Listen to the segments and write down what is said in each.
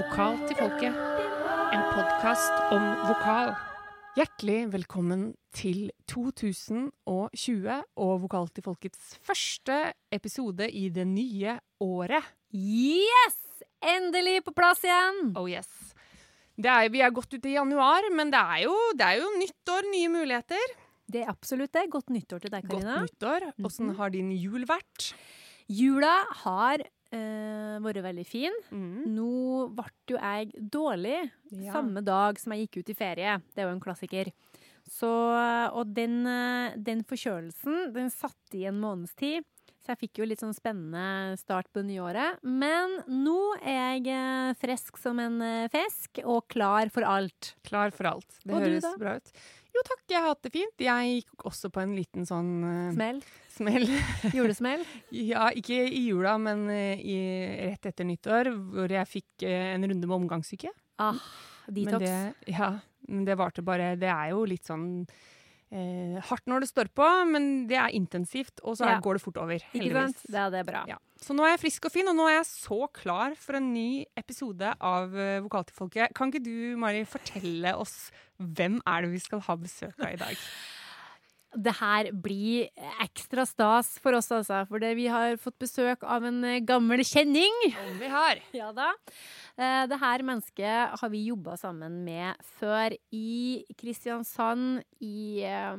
Vokal til folket. En podkast om vokal. Hjertelig velkommen til 2020 og Vokal til folkets første episode i det nye året. Yes! Endelig på plass igjen! Oh yes. Det er, vi er godt ute i januar, men det er jo, det er jo nytt år, nye muligheter. Det er absolutt det. Godt nyttår til deg, Karina. Godt nyttår. Åssen har din jul vært? Jula har eh, vært veldig fin. Mm. Nå ble jo jeg dårlig Ja. samme dag som jeg gikk ut i ferie. Det er jo en klassiker. Så, og den, eh, den forkjølelsen, den satt i en måneds tid. Så jeg fikk jo litt sånn spennende start på nyåret. Men nå er jeg eh, frisk som en eh, fisk og klar for alt. Klar for alt. Det Og høres bra ut. Jo takk, jeg har hatt det fint. Jeg gikk også på en liten sånn uh, Smell. smell. Julesmell. Ja, ikke i jula, men uh, i, rett etter nyttår, hvor jeg fikk uh, en runde med omgangssyke. Ah, Men det, ja, men det varte bare Det er jo litt sånn hardt når det står på, men det er intensivt, og så Ja. går det fort over. Ikke sant? Det er bra. Ja. Så nå er jeg frisk og fin, og nå er jeg så klar for en ny episode av uh, Vokal til folket. Kan ikke du, Mari, fortelle oss hvem er det vi skal ha besøk av i dag? Det her blir ekstra stas for oss, altså. For vi har fått besøk av en eh, gammel kjenning. Om vi har. Ja da. Eh, det her mennesket har vi jobba sammen med før i Kristiansand i eh,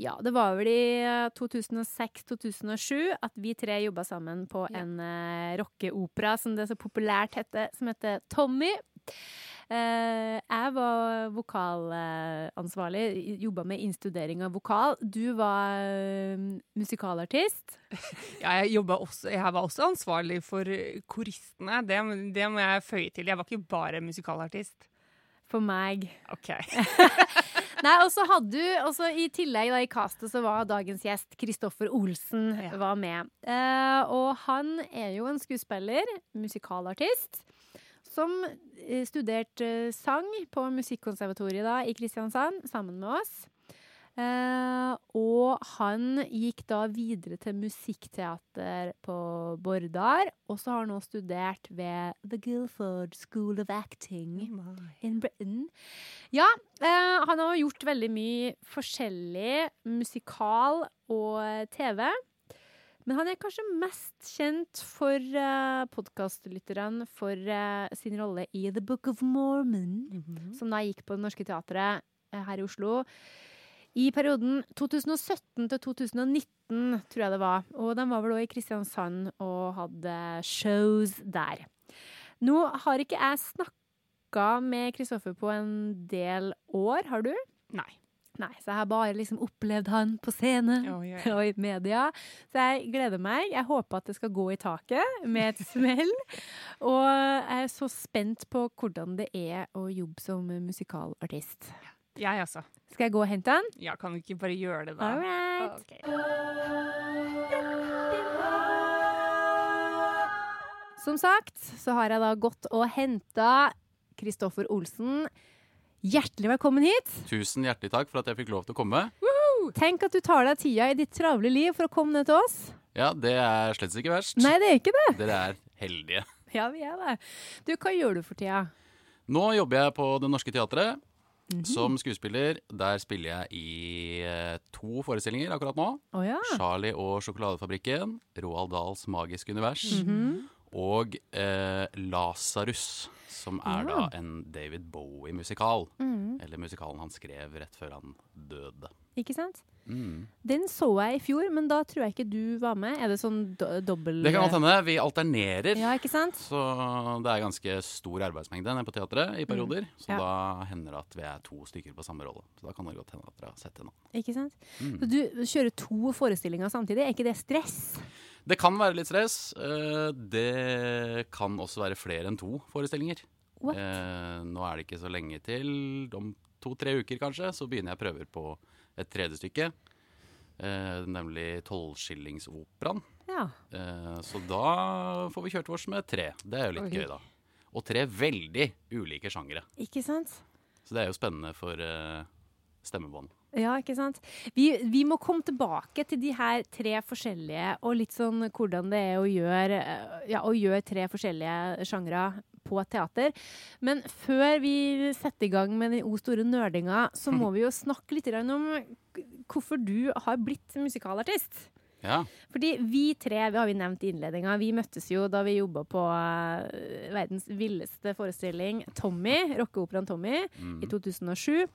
Ja, det var vel i 2006-2007 at vi tre jobba sammen på Ja. en uh, rockeopera, som det så populært heter, som heter Tommy. Uh, jeg var vokalansvarlig, jobba med innstudering av vokal. Du var uh, musikalartist. Ja, jeg, også, jeg var også ansvarlig for eh, koristene. Det, det må jeg føye til. Jeg var ikke bare musikalartist. For meg. OK. Nei, og så hadde du også I tillegg da, i castet så var dagens gjest Kristoffer Olsen Ja. var med. Eh, og han er jo en skuespiller, musikalartist, som eh, studerte eh, sang på Musikkonservatoriet da, i Kristiansand sammen med oss. Eh, og han gikk da videre til musikkteater på Bordar, og så har han nå studert ved The Guilford School of Acting in Britain. Ja, eh, han har gjort veldig mye forskjellig musikal og TV. Men han er kanskje mest kjent for uh, podkastlytterne for uh, sin rolle i The Book of Mormon, Mhm. som da gikk på Det Norske Teatret uh, her i Oslo. I perioden 2017 til 2019, tror jeg det var. Og de var vel òg i Kristiansand og hadde shows der. Nå har ikke jeg snakka med Kristoffer på en del år, har du? Nei. Nei, så jeg har bare liksom opplevd han på scene oh, yeah. og i media. Så jeg gleder meg. Jeg håper at det skal gå i taket med et smell. Og jeg er så spent på hvordan det er å jobbe som musikalartist. Jeg også. Skal jeg gå og hente han? Ja, kan du ikke bare gjøre det, da? All right. Ok. Som sagt så har jeg da gått og henta Kristoffer Olsen. Hjertelig velkommen hit. Tusen hjertelig takk for at jeg fikk lov til å komme. Tenk at du tar deg tida i ditt travle liv for å komme ned til oss. Ja, det er slett ikke verst. Nei, det er ikke det. Dere er heldige. Ja, vi er det. Du, hva gjør du for tida? Nå jobber jeg på Det Norske Teatret Mhm. som skuespiller. Der spiller jeg i eh, to forestillinger akkurat nå. Oh, ja. Charlie og sjokoladefabrikken, Roald Dahls magiske univers, Mhm. Og eh, Lasarus, som er Ja. da en David Bowie-musikal. Mm. Eller musikalen han skrev rett før han døde. Ikke sant? Mm. Den så jeg i fjor, men da tror jeg ikke du var med. Er det sånn do dobbel Det kan godt hende. Vi alternerer. Ja, ikke sant? Så det er ganske stor arbeidsmengde nede på teatret i perioder. Så Mm. Ja. da hender det at vi er to stykker på samme rolle. Så da kan det godt hende at dere har sett en annen. Ikke sant? Mm. Så du kjører to forestillinger samtidig. Er ikke det stress? Det kan være litt stress. Eh, Det kan også være flere enn to forestillinger. What? Eh, Nå er det ikke så lenge til. Om to-tre uker kanskje, så begynner jeg prøver på et tredje stykke. eh, Nemlig Tolvskillingsoperaen. Ja. Så da får vi kjørt oss med tre. Det er jo litt okay. gøy, da. Og tre veldig ulike sjangere. Ikke sant? Så det er jo spennende for stemmebånd. Ja, ikke sant? Vi, vi må komme tilbake til de her tre forskjellige, og litt sånn hvordan det er å gjøre, eh, ja, å gjøre tre forskjellige sjangre på teater. Men før vi setter i gang med den o store nerdinga, så må vi jo snakke litt om hvorfor du har blitt musikalartist. Ja. Fordi vi tre, vi har vi nevnt i innledninga, vi møttes jo da vi jobba på eh, verdens villeste forestilling, Tommy, rockeoperaen Tommy, Mm. i 2007.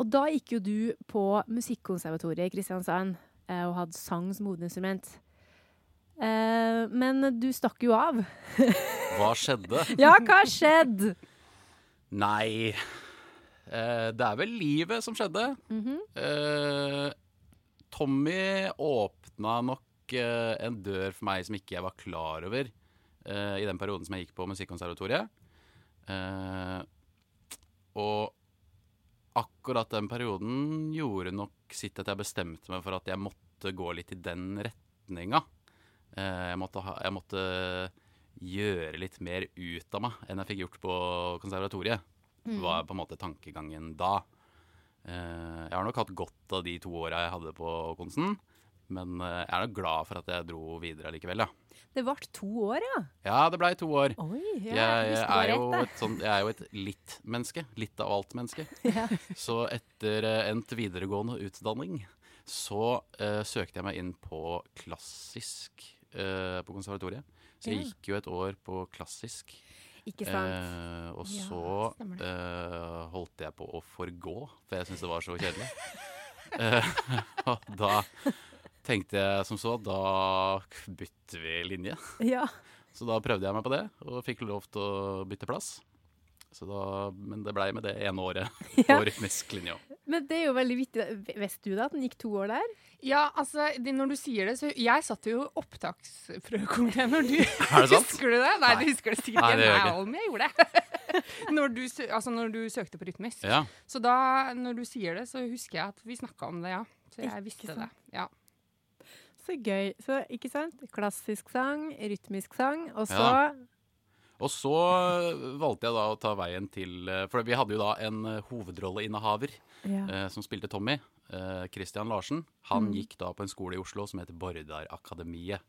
Og da gikk jo du på Musikkonservatoriet i Kristiansand eh, og hadde sang som hovedinstrument. Eh, men du stakk jo av. Hva skjedde? Ja, hva skjedde? Nei eh, Det er vel livet som skjedde. Mhm. Eh, Tommy åpna nok en dør for meg som ikke jeg var klar over eh, i den perioden som jeg gikk på Musikkonservatoriet. Eh, og akkurat den perioden gjorde nok sitt at jeg bestemte meg for at jeg måtte gå litt i den retninga. Eh, jeg, måtte ha, jeg måtte gjøre litt mer ut av meg enn jeg fikk gjort på konservatoriet. Var på en måte tankegangen da. Eh, jeg har nok hatt godt av de to åra jeg hadde på Konsen. Men eh, jeg er da glad for at jeg dro videre likevel, ja. Det ble to år, ja. Ja, det blei to år. Oi, ja, Jeg, jeg, er jo et sånt, jeg er jo et litt-menneske. Litt av alt-menneske. Ja. Så etter eh, endt videregående utdanning så uh, søkte jeg meg inn på klassisk uh, på konservatoriet. Så jeg gikk jo et år på klassisk. Ikke sant? Eh, og Ja, så eh, holdt jeg på å forgå, for jeg syntes det var så kjedelig. Eh, og da tenkte jeg som så, da bytter vi linje. Ja. Så da prøvde jeg meg på det, og fikk lov til å bytte plass. Så da, men det blei med det ene året Ja. på rytmisk linje. Men det er jo veldig viktig. Visste du da at den gikk to år der? Ja, altså, det, når du sier det, så Jeg satt jo i opptaksprøvekomiteen når du Er det sant? Husker du det? Nei, du husker det sikkert Nei, det gjør jeg ikke. Om jeg gjorde det. når, du, altså, når du søkte på rytmisk. Ja. Så da, når du sier det, så husker jeg at vi snakka om det, ja. Så jeg Ikke visste sant. det. Ja. Så gøy. Så, ikke sant? Klassisk sang, rytmisk sang, og så Ja. Og så valgte jeg da å ta veien til eh, For vi hadde jo da en eh, hovedrolleinnehaver ja. eh, som spilte Tommy. eh, Christian Larsen. Han Mm. gikk da på en skole i Oslo som heter Bordarakademiet.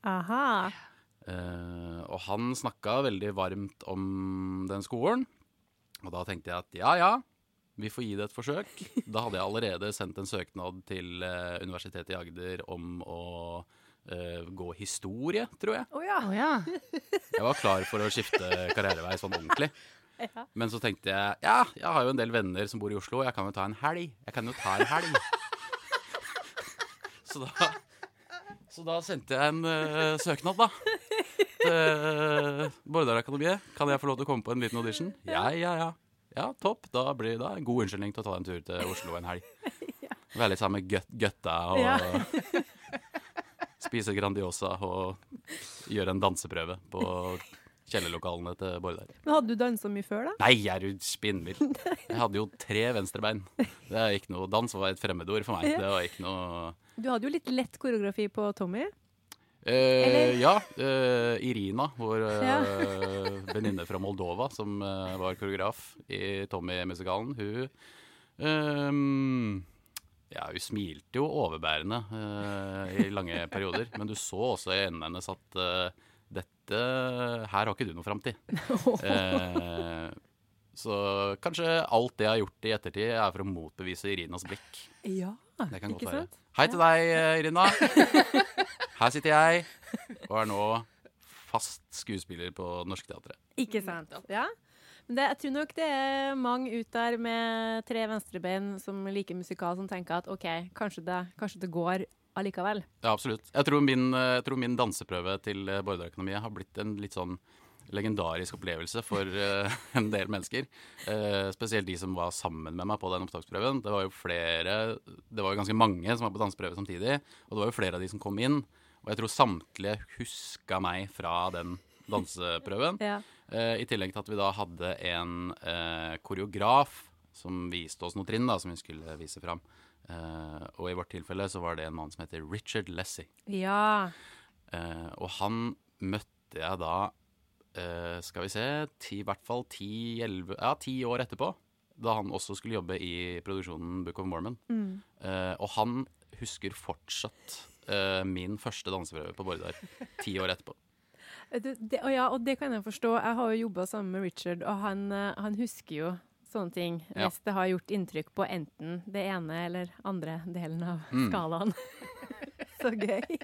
Eh, og han snakka veldig varmt om den skolen. Og da tenkte jeg at ja, ja, vi får gi det et forsøk. Da hadde jeg allerede sendt en søknad til eh, Universitetet i Agder om å eh, gå historie, tror jeg. Oh, ja. Oh, ja. Jeg var klar for å skifte karrierevei sånn ordentlig. Ja. Men så tenkte jeg ja, jeg har jo en del venner som bor i Oslo, jeg kan jo ta en helg. Jeg kan jo ta en helg. Så da, så da sendte jeg en uh, søknad, da. Til Bordarakademiet. Kan jeg få lov til å komme på en liten audition? Ja, ja, ja. Ja, topp. Da blir det en god unnskyldning til å ta en tur til Oslo en helg. Være litt sammen med gøt, gøtta og Ja. spise Grandiosa og gjøre en danseprøve på kjellerlokalene til Bordar. Men hadde du dansa mye før, da? Nei, jeg er jo spinnvill? Jeg hadde jo tre venstrebein. Det er ikke noe Dans var et fremmedord for meg. Det var ikke noe Du hadde jo litt lett koreografi på Tommy. Eh, Ja. Eh, Irina, vår eh, Ja. venninne fra Moldova som eh, var koreograf i Tommy-musikalen, hun um, ja, hun smilte jo overbærende uh, i lange perioder, men du så også i øynene hennes at uh, dette Her har ikke du noe framtid. uh, så kanskje alt det jeg har gjort i ettertid, er for å motbevise Irinas blikk. Ja, Det kan godt ikke være. sant? Hei til deg, Irina. Her sitter jeg og er nå fast skuespiller på Norskteatret. Ikke sant. Ja. Men det, jeg tror nok det er mange ut der med tre venstrebein som liker musikal, som tenker at OK, kanskje det, kanskje det går allikevel. Ja, absolutt. Jeg tror min, eh, jeg tror min danseprøve til eh, har blitt en litt sånn legendarisk opplevelse for uh, en del mennesker. Uh, spesielt de som var sammen med meg på den opptaksprøven. Det var jo flere, det var jo ganske mange som var på danseprøve samtidig, og det var jo flere av de som kom inn. Og jeg tror samtlige huska meg fra den danseprøven. Ja. Eh, I tillegg til at vi da hadde en eh, koreograf som viste oss noen trinn da, som vi skulle vise fram. Eh, og i vårt tilfelle så var det en mann som heter Richard Lessie. ja. Eh, og han møtte jeg da, eh, skal vi se, ti, i hvert fall ti, elve, ja, ti år etterpå. Da han også skulle jobbe i produksjonen Book of Mormon. Mm. Eh, og han husker fortsatt eh, min første danseprøve på Bordar ti år etterpå. Det, det, og ja, og det kan jeg forstå. Jeg har jo jobba sammen med Richard, og han, eh, han husker jo sånne ting Ja. hvis det har gjort inntrykk på enten det ene eller andre delen av Mm. skalaen. Så gøy.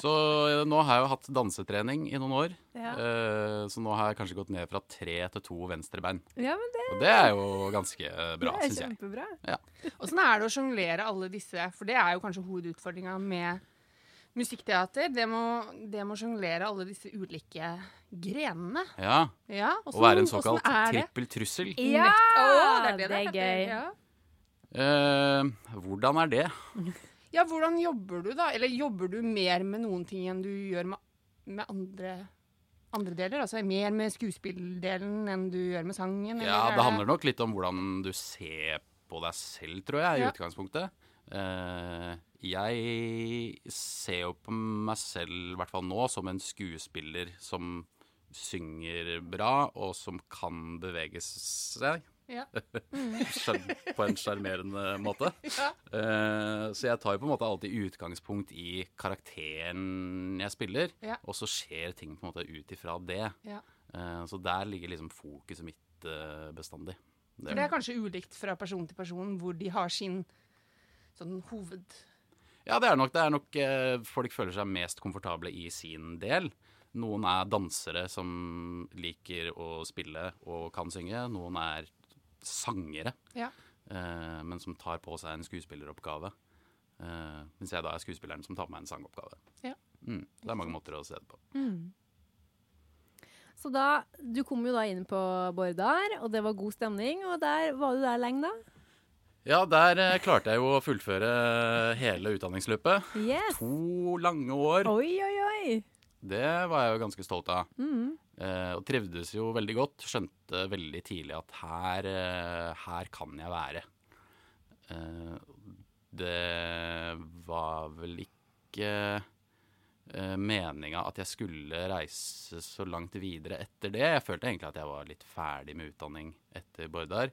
Så eh, nå har jeg jo hatt dansetrening i noen år. Ja. Eh, så nå har jeg kanskje gått ned fra tre til to venstrebein. ja, men det, Og det er jo ganske bra, det er syns jeg. kjempebra. Åssen er det å sjonglere alle disse? For det er jo kanskje hovedutfordringa med musikkteater. Det må, det må sjonglere alle disse ulike grenene. Ja, Ja, og være en såkalt åssen er trippel trussel. Ja! Oh, det er det det er gøy. Ja. Uh, hvordan er det? Ja, hvordan jobber du, da? Eller jobber du mer med noen ting enn du gjør med, med andre, andre deler? Altså mer med skuespilldelen enn du gjør med sangen? eller Ja, det handler nok litt om hvordan du ser på deg selv, tror jeg, i Ja. utgangspunktet. Uh, jeg ser jo på meg selv, i hvert fall nå, som en skuespiller som synger bra, og som kan bevege seg. Ja. På en sjarmerende måte. Ja. Uh, så jeg tar jo på en måte alltid utgangspunkt i karakteren jeg spiller, Ja. og så skjer ting på en måte ut ifra det. Ja. Eh, så der ligger liksom fokuset mitt uh, bestandig. Det For det er kanskje ulikt fra person til person hvor de har sin sånn hoved... Ja, det er nok. Det er nok folk føler seg mest komfortable i sin del. Noen er dansere som liker å spille og kan synge. Noen er sangere, Ja. eh, men som tar på seg en skuespilleroppgave. Eh, mens jeg da er skuespilleren som tar på meg en sangoppgave. Ja. Mm, det er mange måter å se det på. Så da, du kom jo da inn på Bårdar, og det var god stemning. Og der var du der lenge, da? Ja, der eh, klarte jeg jo å fullføre hele utdanningsløpet. Yes! To lange år. Oi, oi, oi! Det var jeg jo ganske stolt av. Mm. Eh, og trivdes jo veldig godt. Skjønte veldig tidlig at her, eh, her kan jeg være. Eh, det var vel ikke meninga at jeg skulle reise så langt videre etter det. Jeg følte egentlig at jeg var litt ferdig med utdanning etter Bordar.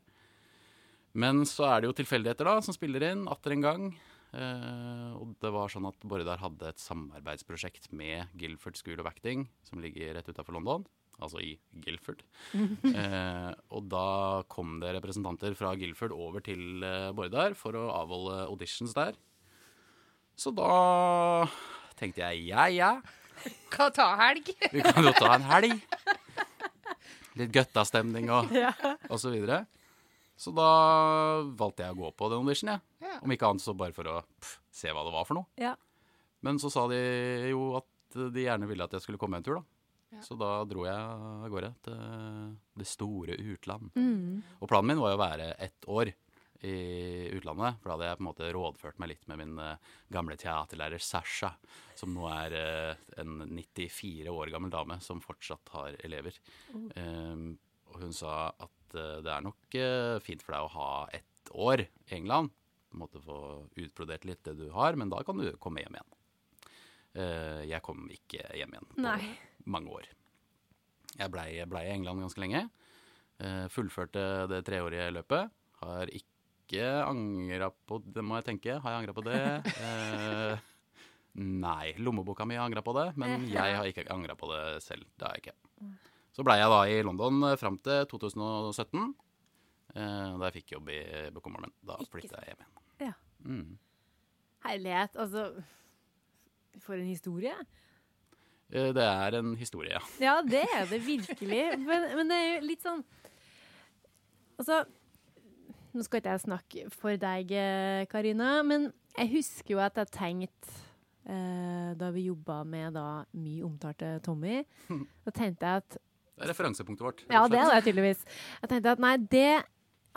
Men så er det jo tilfeldigheter da, som spiller inn atter en gang. Eh, og det var sånn at Bordar hadde et samarbeidsprosjekt med Guilford School of Acting, som ligger rett utafor London, altså i Guilford. eh, og da kom det representanter fra Guilford over til eh, Bårdar for å avholde auditions der. Så da tenkte jeg ja, ja, Kan ta helg. vi kan jo ta en helg. Litt guttastemning og, og så videre. Så da valgte jeg å gå på den auditionen, jeg. Ja. Om ikke annet så bare for å pff, se hva det var for noe. Ja. Men så sa de jo at de gjerne ville at jeg skulle komme en tur, da. Ja. Så da dro jeg av gårde til det store utland. Mm. Og planen min var jo å være ett år i utlandet. For da hadde jeg på en måte rådført meg litt med min eh, gamle teaterlærer Sasha, som nå er eh, en 94 år gammel dame som fortsatt har elever. Um, og hun sa at eh, det er nok fint for deg å ha ett år i England. På en måte få utbrodert litt det du har, men da kan du komme hjem igjen. Uh, jeg kom ikke hjem igjen på Nei. Mange år. Jeg blei ble i England ganske lenge. Eh, fullførte det treårige løpet. Har ikke angra på det, må jeg tenke. Har jeg angra på det? Eh, nei. Lommeboka mi har angra på det, men jeg har ikke angra på det selv. Det har jeg ikke. Så blei jeg da i London eh, fram til 2017. Eh, da jeg fikk jobb i Bekommermen. Da flytta jeg hjem igjen. Ja. Mm. Herlighet. Altså, for en historie. Eh, det er en historie, ja. Ja, det er det virkelig. Men, men det er jo litt sånn Altså, nå skal ikke jeg snakke for deg, eh, Karina, men jeg husker jo at jeg tenkte eh, da vi jobba med da mye omtalte Tommy, da tenkte jeg at Det er referansepunktet vårt. Ja, det er det tydeligvis. Jeg tenkte at nei, det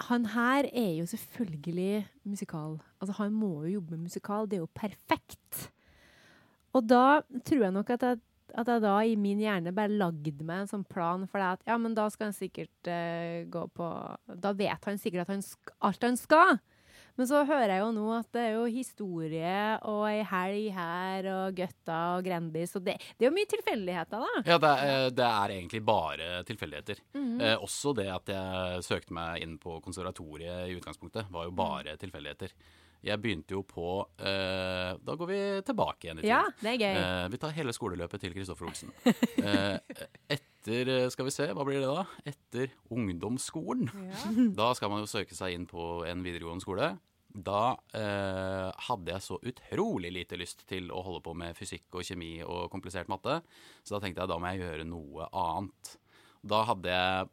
Han her er jo selvfølgelig musikal. Altså, han må jo jobbe med musikal. Det er jo perfekt. Og da tror jeg nok at jeg, at jeg da i min hjerne bare lagde meg en sånn plan for det at ja, men da skal han sikkert uh, gå på Da vet han sikkert at han alt han skal. Men så hører jeg jo nå at det er jo historie og ei helg her og gøtta og Grandis og det, det er jo mye tilfeldigheter, da. Ja, det er, det er egentlig bare tilfeldigheter. Eh, også det at jeg søkte meg inn på konservatoriet i utgangspunktet, var jo bare tilfeldigheter. Jeg begynte jo på eh, Da går vi tilbake igjen i tid. Ja, det er gøy. Eh, vi tar hele skoleløpet til Kristoffer Olsen. Eh, etter Skal vi se, hva blir det da? Etter ungdomsskolen. Da skal man jo søke seg inn på en videregående skole. Da eh, hadde jeg så utrolig lite lyst til å holde på med fysikk og kjemi og komplisert matte, så da tenkte jeg da må jeg gjøre noe annet. Da hadde jeg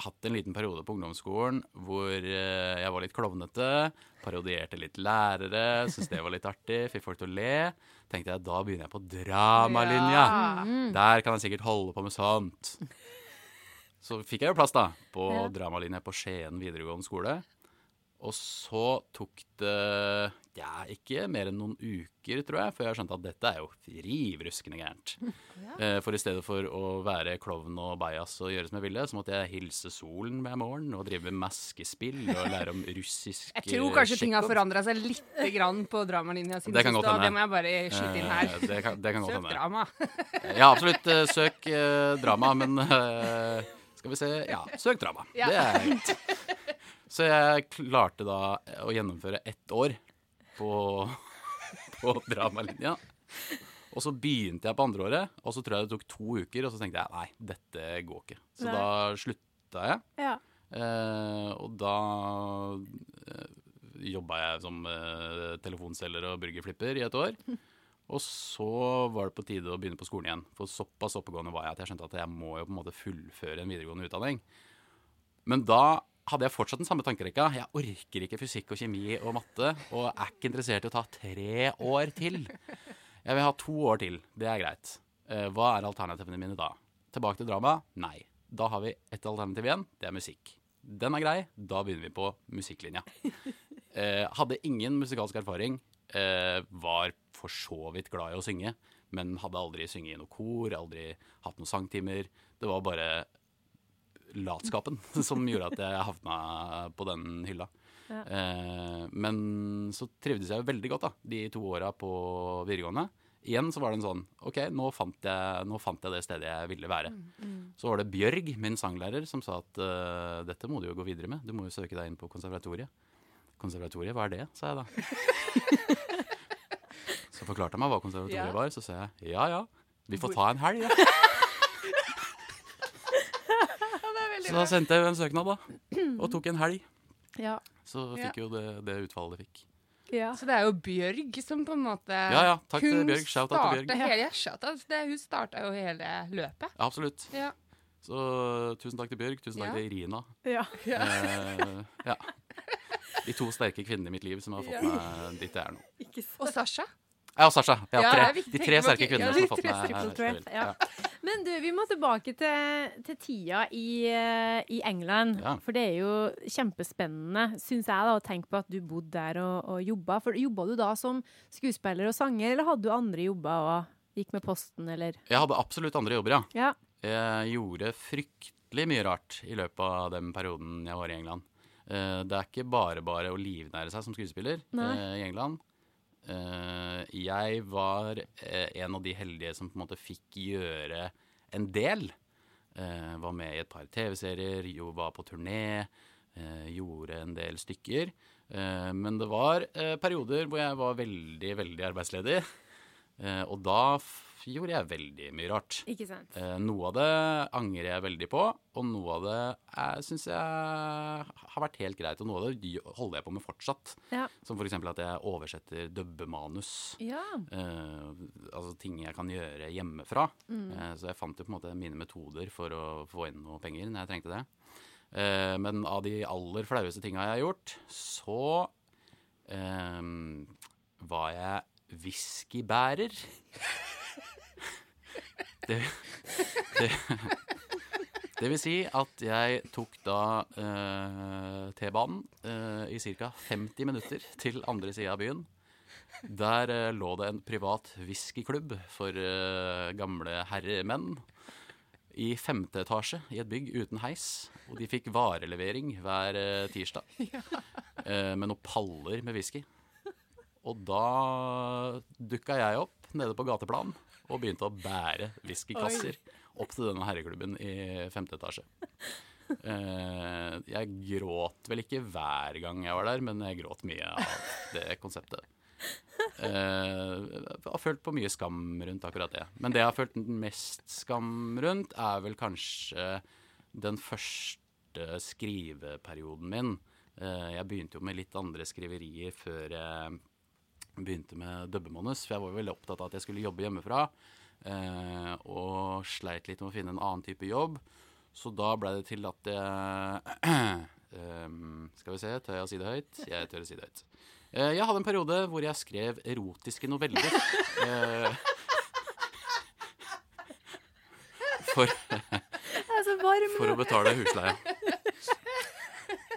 hatt en liten periode på ungdomsskolen hvor eh, jeg var litt klovnete, parodierte litt lærere, syntes det var litt artig, fikk folk til å le. Tenkte jeg da begynner jeg på dramalinja. Ja. Der kan jeg sikkert holde på med sånt. Så fikk jeg jo plass da på Ja. dramalinja på Skien videregående skole. Og så tok det ja, ikke mer enn noen uker, tror jeg, før jeg skjønte at dette er jo rivruskende gærent. Eh, For i stedet for å være klovn og bajas og gjøre som jeg ville, så måtte jeg hilse solen hver morgen og drive maskespill og lære om russisk Jeg tror kanskje ting har forandra seg lite grann på dramalinja siden Det kan sist, og det må jeg bare skyte inn her. Eh, Det kan, det kan Søk drama. Ja, absolutt. eh, Søk eh, drama, men eh, skal vi se Ja, søk drama. Ja. Det er greit. Så jeg klarte da å gjennomføre ett år på, på dramalinja. Og så begynte jeg på andreåret, og så tror jeg det tok to uker, og så tenkte jeg nei, dette går ikke. Så Nei. da slutta jeg. Ja. Eh, og da eh, jobba jeg som eh, telefonselger og burgerflipper i et år. Og så var det på tide å begynne på skolen igjen. For såpass oppegående var jeg at jeg skjønte at jeg må jo på en måte fullføre en videregående utdanning. Men da hadde jeg fortsatt den samme tankerekka. Jeg orker ikke fysikk og kjemi og matte, og er ikke interessert i å ta tre år til. Jeg vil ha to år til. Det er greit. Eh, Hva er alternativene mine da? Tilbake til drama? Nei. Da har vi ett alternativ igjen. Det er musikk. Den er grei. Da begynner vi på musikklinja. Eh, hadde ingen musikalsk erfaring. Eh, var for så vidt glad i å synge, men hadde aldri synget i noe kor, aldri hatt noen sangtimer. Det var bare latskapen som gjorde at jeg havna på den hylla. Ja. Eh, men så trivdes jeg jo veldig godt da, de to åra på videregående. Igjen så var det en sånn OK, nå fant jeg, nå fant jeg det stedet jeg ville være. Så var det Bjørg, min sanglærer, som sa at uh, dette må du jo gå videre med. Du må jo søke deg inn på konservatoriet. Konservatoriet, hva er det? sa jeg da. så forklarte han meg hva konservatoriet Ja. var. Så sa jeg ja ja, vi får ta en helg, da. Så da sendte jeg en søknad, da. Og tok en helg. Ja. Så fikk jo det, det utfallet det fikk. ja. Så det er jo Bjørg som på en måte Ja ja, takk til Bjørg. Shout out til Bjørg. hele, shout out. Det, hun starta jo hele løpet. Ja, absolutt. Ja. Så tusen takk til Bjørg. Tusen takk Ja. til Irina. ja. Eh, ja. De to sterke kvinnene i mitt liv som har fått meg dit jeg er nå. Ikke. Og Sasha. Ja, og Sasha. Ja, tre. De tre sterke kvinnene ja, som har fått med triple ja. Men du, vi må tilbake til, til tida i, eh, i England. For det er jo kjempespennende, syns jeg, da, å tenke på at du bodde der og, og jobba. For jobba du da som skuespiller og sanger, eller hadde du andre jobber og gikk med posten, eller? Jeg hadde absolutt andre jobber, ja. Ja. Jeg gjorde fryktelig mye rart i løpet av den perioden jeg var i England. Eh, Det er ikke bare bare å livnære seg som skuespiller Nei. eh, i England. Eh, Jeg var eh, en av de heldige som på en måte fikk gjøre en del. Eh, Var med i et par TV-serier, jo var på turné, gjorde en del stykker. Men det var perioder hvor jeg var veldig, veldig arbeidsledig. Og da gjorde jeg veldig mye rart. Ikke sant? Eh, noe av det angrer jeg veldig på, og noe av det syns jeg har vært helt greit. Og noe av det holder jeg på med fortsatt. Ja. Som f.eks. at jeg oversetter dubbemanus. Ja. Eh, altså ting jeg kan gjøre hjemmefra. Mm. Eh, så jeg fant jo på en måte mine metoder for å få inn noe penger når jeg trengte det. Eh, men av de aller flaueste tinga jeg har gjort, så var jeg whiskybærer. Det, det, det vil si at jeg tok da eh, T-banen eh, i ca. 50 minutter til andre sida av byen. Der eh, lå det en privat whiskyklubb for eh, gamle herremenn. I femte etasje i et bygg uten heis. Og de fikk varelevering hver eh, tirsdag. Eh, med noen paller med whisky. Og da dukka jeg opp nede på gateplan og begynte å bære whiskykasser opp til denne herreklubben i femte etasje. Eh, jeg gråt vel ikke hver gang jeg var der, men jeg gråt mye av det konseptet. Eh, jeg har følt på mye skam rundt akkurat det. Men det jeg har følt mest skam rundt, er vel kanskje den første skriveperioden min. Eh, jeg begynte jo med litt andre skriverier før jeg begynte med dubbemanus, for jeg var veldig opptatt av at jeg skulle jobbe hjemmefra. Eh, og sleit litt med å finne en annen type jobb. Så da ble det til at jeg ehm, Skal vi se, tør jeg å si det høyt? Jeg tør å si det høyt. Eh, jeg hadde en periode hvor jeg skrev erotiske noveller. Eh, for, for å betale husleie.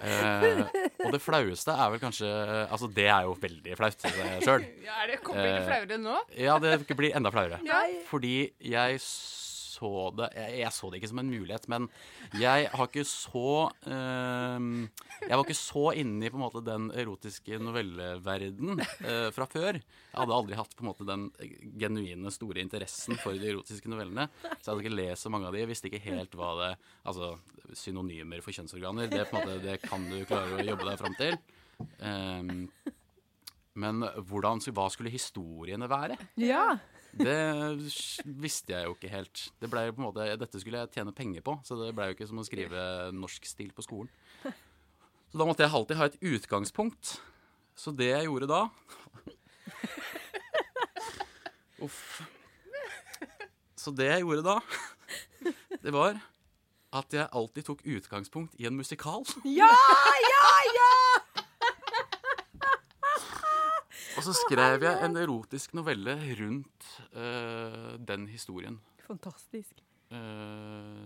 Eh, og det flaueste er vel kanskje Altså, det er jo veldig flaut sjøl. Ja, er det kommer det Eh, flauere nå? Ja, det blir enda flauere. Fordi jeg så det jeg, jeg så det ikke som en mulighet, men jeg har ikke så ehm, Jeg var ikke så inne i på en måte den erotiske novelleverden uh, fra før. Jeg hadde aldri hatt på en måte den genuine, store interessen for de erotiske novellene. Så jeg hadde ikke lest så mange av de. Jeg visste ikke helt hva det Altså, synonymer for kjønnsorganer, det, på en måte, det kan du klare å jobbe deg fram til. Um, men hvordan, hva skulle historiene være? Ja. Det visste jeg jo ikke helt. Det ble på en måte, dette skulle jeg tjene penger på, så det ble jo ikke som å skrive norsk stil på skolen. Så da måtte jeg alltid ha et utgangspunkt. Så det jeg gjorde da Uff. Så det jeg gjorde da, det var at jeg alltid tok utgangspunkt i en musikal. Ja, ja, ja! Og så skrev jeg en erotisk novelle rundt eh, den historien. Fantastisk. Uh,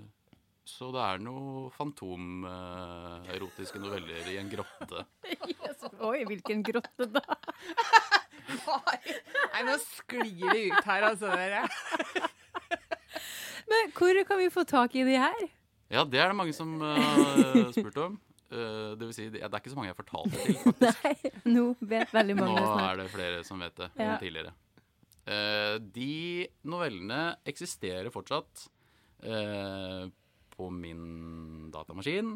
så det er noe fantomerotiske noveller i en grotte. Oi, hvilken grotte da? Nei, nå sklir det ut her, altså, dere. Men hvor kan vi få tak i de her? Ja, det er det mange som har har spurt om. Uh, det vil si, det er ikke så mange jeg har fortalt det til. faktisk. Nei, nå vet veldig mange Nå er det flere som vet det Ja. enn tidligere. Eh, de novellene eksisterer fortsatt eh, på min datamaskin.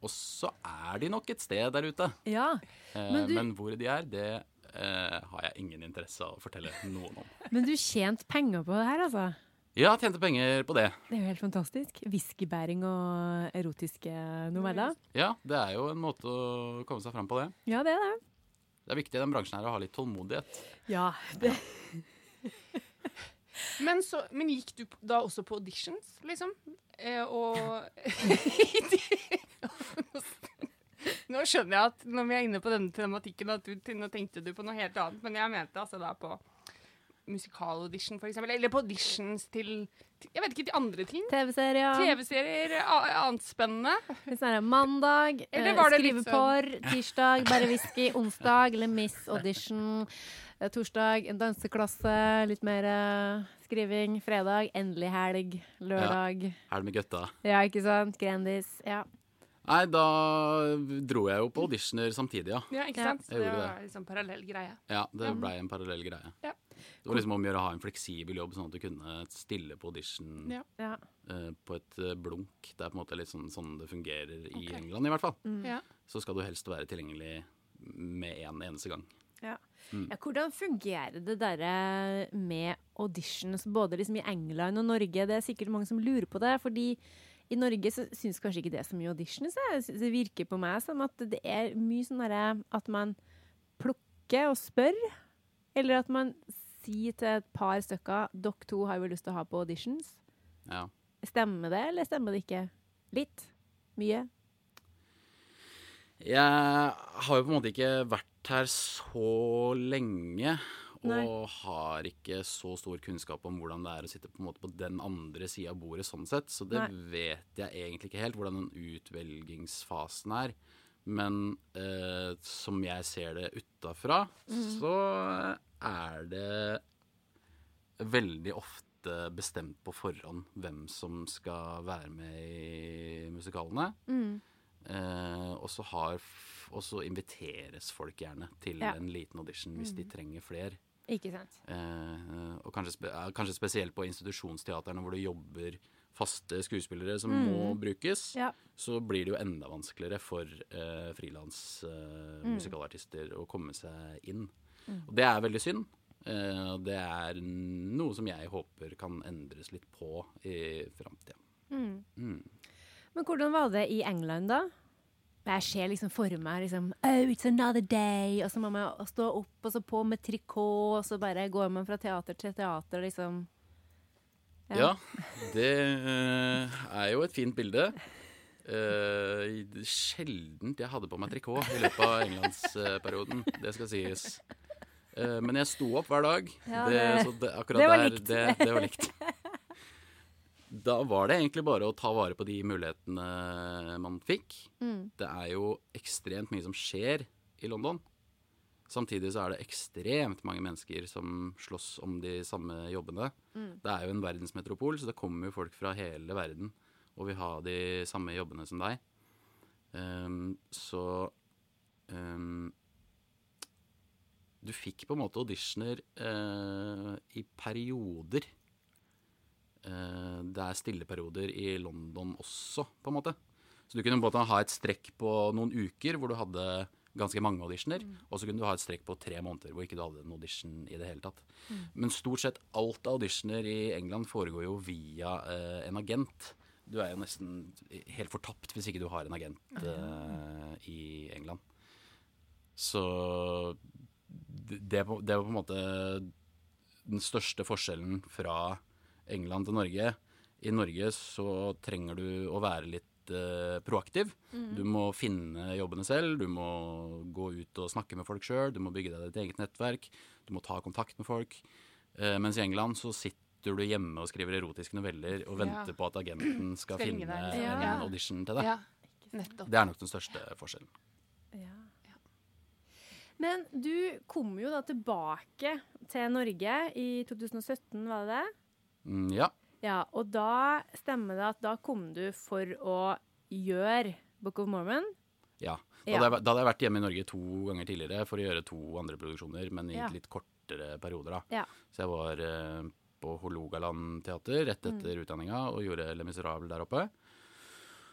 Og så er de nok et sted der ute. Ja, Eh, Men men, hvor de er, det har jeg ingen interesse av å fortelle noen om. Men du tjente penger på det her, altså? Ja, tjente penger på det. Det er jo helt fantastisk. Whiskybæring og erotiske noveller. Ja, det er jo en måte å komme seg fram på det. Ja, det er det. Det er viktig i den bransjen her å ha litt tålmodighet. Ja, det. Men, så, men gikk du da også på auditions, liksom? Eh, og Nå skjønner jeg at når vi er inne på denne tematikken, at du, nå tenkte du på noe helt annet. Men jeg mente altså da på musikalaudition, for eksempel. Eller på auditions til, til Jeg vet ikke, til andre ting. TV-serier. TV-serier, annet spennende. Hvis det er mandag, Eller eh, var sånn- tirsdag bare whisky, onsdag eller Miss Audition, eh, torsdag en danseklasse, litt mer eh, skriving, fredag endelig helg, lørdag. Ja, helg med gutta? Ja, ikke sant? Grandis. Ja. Nei, da dro jeg jo på auditioner samtidig, ja. Ja, ikke Ja. sant? Det var liksom parallell greie. Ja, Det Mhm. blei en parallell greie. Ja. Det var liksom om å gjøre å ha en fleksibel jobb, sånn at du kunne stille på audition Ja. ja. eh, på et eh, blunk. Det er på en måte litt sånn, sånn det fungerer i Ok. England, i hvert fall. Mm. Ja. Så skal du helst være tilgjengelig med en eneste gang. Ja. Mm. ja, hvordan fungerer det derre med auditions både liksom i England og Norge? Det er sikkert mange som lurer på det, fordi i Norge så syns kanskje ikke det er så mye auditions. Det virker på meg som at det er mye sånn at man plukker og spør, eller at man sier til et par stykker dere to har vi lyst til å ha på auditions. Ja. Stemmer det, eller stemmer det ikke? Litt? Mye? Jeg har jo på en måte ikke vært her så lenge. Og har ikke så stor kunnskap om hvordan det er å sitte på, en måte på den andre sida av bordet. sånn sett, Så det Nei. vet jeg egentlig ikke helt, hvordan den utvelgingsfasen er. Men eh, som jeg ser det utafra, så er det veldig ofte bestemt på forhånd hvem som skal være med i musikalene. Mm. Eh, og så inviteres folk gjerne til Ja. en liten audition hvis de trenger flere. Ikke sant? Eh, og kanskje, spe, kanskje spesielt på institusjonsteaterne hvor det jobber faste skuespillere som Mm. må brukes, Ja. så blir det jo enda vanskeligere for eh, frilansmusikalartister å komme seg inn. Mm. Og det er veldig synd. Eh, og det er noe som jeg håper kan endres litt på i framtida. Mm. Mm. Men hvordan var det i England, da? Jeg ser liksom for meg liksom, Oh, it's another day. Og så må man stå opp og så på med trikot, og så bare går man fra teater til teater, liksom. Ja, det uh, er jo et fint bilde. Uh, sjeldent jeg hadde på meg trikot i løpet av englandsperioden, det skal sies. Uh, men jeg sto opp hver dag. Ja, det, det- så det, akkurat det var der, likt. Det, det var likt. Da var det egentlig bare å ta vare på de mulighetene man fikk. Mm. Det er jo ekstremt mye som skjer i London. Samtidig så er det ekstremt mange mennesker som slåss om de samme jobbene. Mm. Det er jo en verdensmetropol, så det kommer jo folk fra hele verden og vil ha de samme jobbene som deg. Um, så um, Du fikk på en måte auditioner uh, i perioder. Eh, det er stilleperioder i London også, på en måte. Så du kunne på en måte ha et strekk på noen uker hvor du hadde ganske mange auditioner, og så kunne du ha et strekk på tre måneder hvor ikke du hadde en audition i det hele tatt. Men stort sett alt av auditioner i England foregår jo via eh, en agent. Du er jo nesten helt fortapt hvis ikke du har en agent eh, i England. Så det, det det var på en måte den største forskjellen fra England til Norge. I Norge så trenger du å være litt eh, proaktiv. Du må finne jobbene selv, du må gå ut og snakke med folk sjøl, du må bygge deg ditt eget nettverk, du må ta kontakt med folk. Eh, mens i England så sitter du hjemme og skriver erotiske noveller og venter Ja. på at agenten skal, Skal finne liksom. en Ja. audition til deg. Ja. Det er nok den største forskjellen. Ja. Men du kom jo da tilbake til Norge i 2017, var det det? Mm, ja. Ja, og da stemmer det at da kom du for å gjøre Book of Mormon. Ja. Da Ja. hadde, jeg, da hadde jeg vært hjemme i Norge to ganger tidligere for å gjøre to andre produksjoner, men i Ja. litt kortere perioder. da. Ja. Så jeg var eh, på Hålogaland teater rett Mm. etter utdanninga og gjorde Le Miserable der oppe.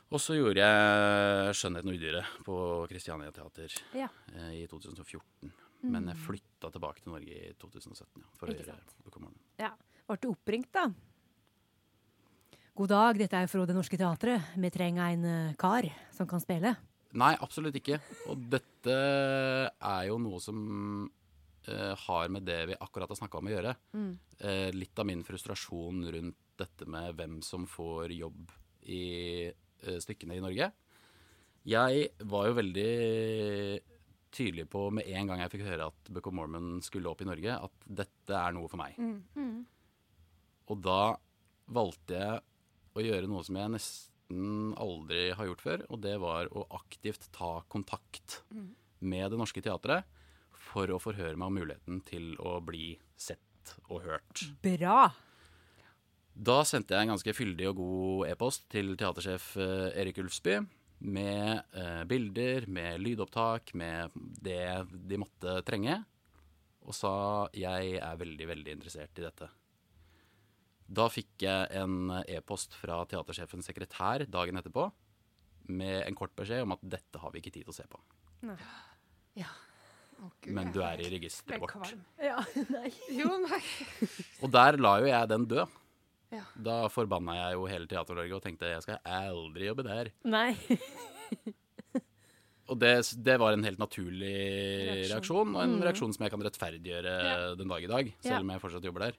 Og så gjorde jeg 'Skjønnheten og udyret' på Christiania Teater Ja. eh, i 2014. Men jeg flytta tilbake til Norge i 2017 ja, for å Mm. Gjøre. Book of Mormon. ja. Ble oppringt, da? God dag, dette er fra Det Norske Teatret. Vi trenger en eh, kar som kan spille. Nei, absolutt ikke. Og dette er jo noe som uh, har med det vi akkurat har snakka om å gjøre. Mm. Uh, litt av min frustrasjon rundt dette med hvem som får jobb i uh, stykkene i Norge. Jeg var jo veldig tydelig på med en gang jeg fikk høre at Book of Mormon skulle opp i Norge, at dette er noe for meg. Mm. Og da valgte jeg å gjøre noe som jeg nesten aldri har gjort før, og det var å aktivt ta kontakt med Det Norske Teatret for å forhøre meg om muligheten til å bli sett og hørt. Bra! Da sendte jeg en ganske fyldig og god e-post til teatersjef eh, Erik Ulfsby med eh, bilder, med lydopptak, med det de måtte trenge, og sa jeg er veldig, veldig interessert i dette. Da fikk jeg en e-post fra teatersjefens sekretær dagen etterpå med en kort beskjed om at dette har vi ikke tid til å se på, Ja. Oh, Gud, men du er i registeret vårt. Ja, nei. Jo, nei. Og der la jo jeg den død. Ja. Da forbanna jeg jo hele Teater-Norge og tenkte jeg skal aldri jobbe der. nei. Og det, det var en helt naturlig Reaksjon. reaksjon, og en Mm. reaksjon som jeg kan rettferdiggjøre Ja. den dag i dag, selv om jeg fortsatt jobber der.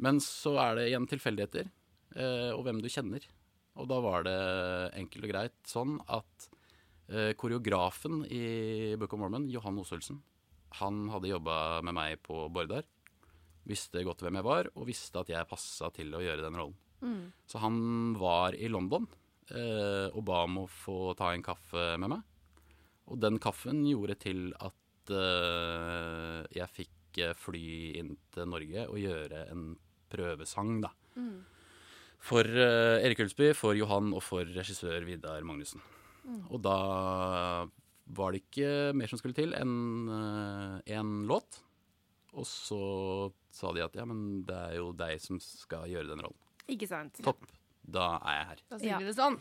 Men så er det igjen tilfeldigheter, eh, og hvem du kjenner. Og da var det enkelt og greit sånn at eh, koreografen i Book of Mormon, Johan Osulsen, han hadde jobba med meg på Bordar, visste godt hvem jeg var, og visste at jeg passa til å gjøre den rollen. Mm. Så han var i London eh, og ba om å få ta en kaffe med meg. Og den kaffen gjorde til at eh, jeg fikk eh, fly inn til Norge og gjøre en prøvesang, da. Mm. For uh, Erik Ulsby, for Johan og for regissør Vidar Magnussen. Og da var det ikke mer som skulle til enn én låt. Og så sa de at ja, men det er jo deg som skal gjøre den rollen. Ikke sant? Topp. da er jeg her. Da sier Ja. det sånn.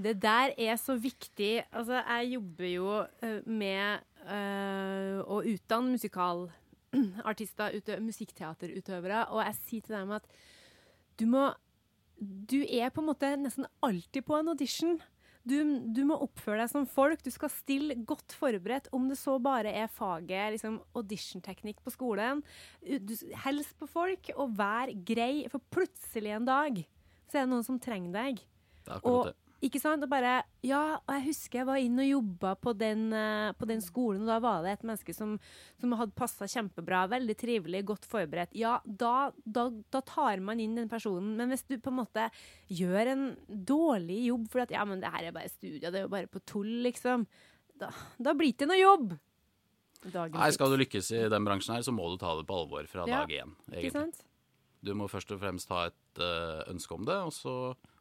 Det der er så viktig. Altså, jeg jobber jo eh, med eh, å utdanne musikalartister, utø- musikkteaterutøvere, og jeg sier til dem at du må Du er på en måte nesten alltid på en audition. Du, du må oppføre deg som folk. Du skal stille godt forberedt, om det så bare er faget liksom auditionteknikk på skolen. Du, helst på folk, og vær grei, for plutselig en dag så er det noen som trenger deg. Det er akkurat det. Ikke sant? Og bare Ja, og jeg husker jeg var inn og jobba på den, eh, på den skolen, og da var det et menneske som, som hadde passa kjempebra, veldig trivelig, godt forberedt. Ja, da, da, da tar man inn den personen. Men hvis du på en måte gjør en dårlig jobb fordi at ja, men det her er bare studier, det er jo bare på tull, liksom, da, da blir det ikke noe jobb. Dagen Nei, skal du lykkes i den bransjen her, så må du ta det på alvor fra Ja, dag én. Ikke egentlig. sant? Du må først og fremst ha et eh, ønske om det, og så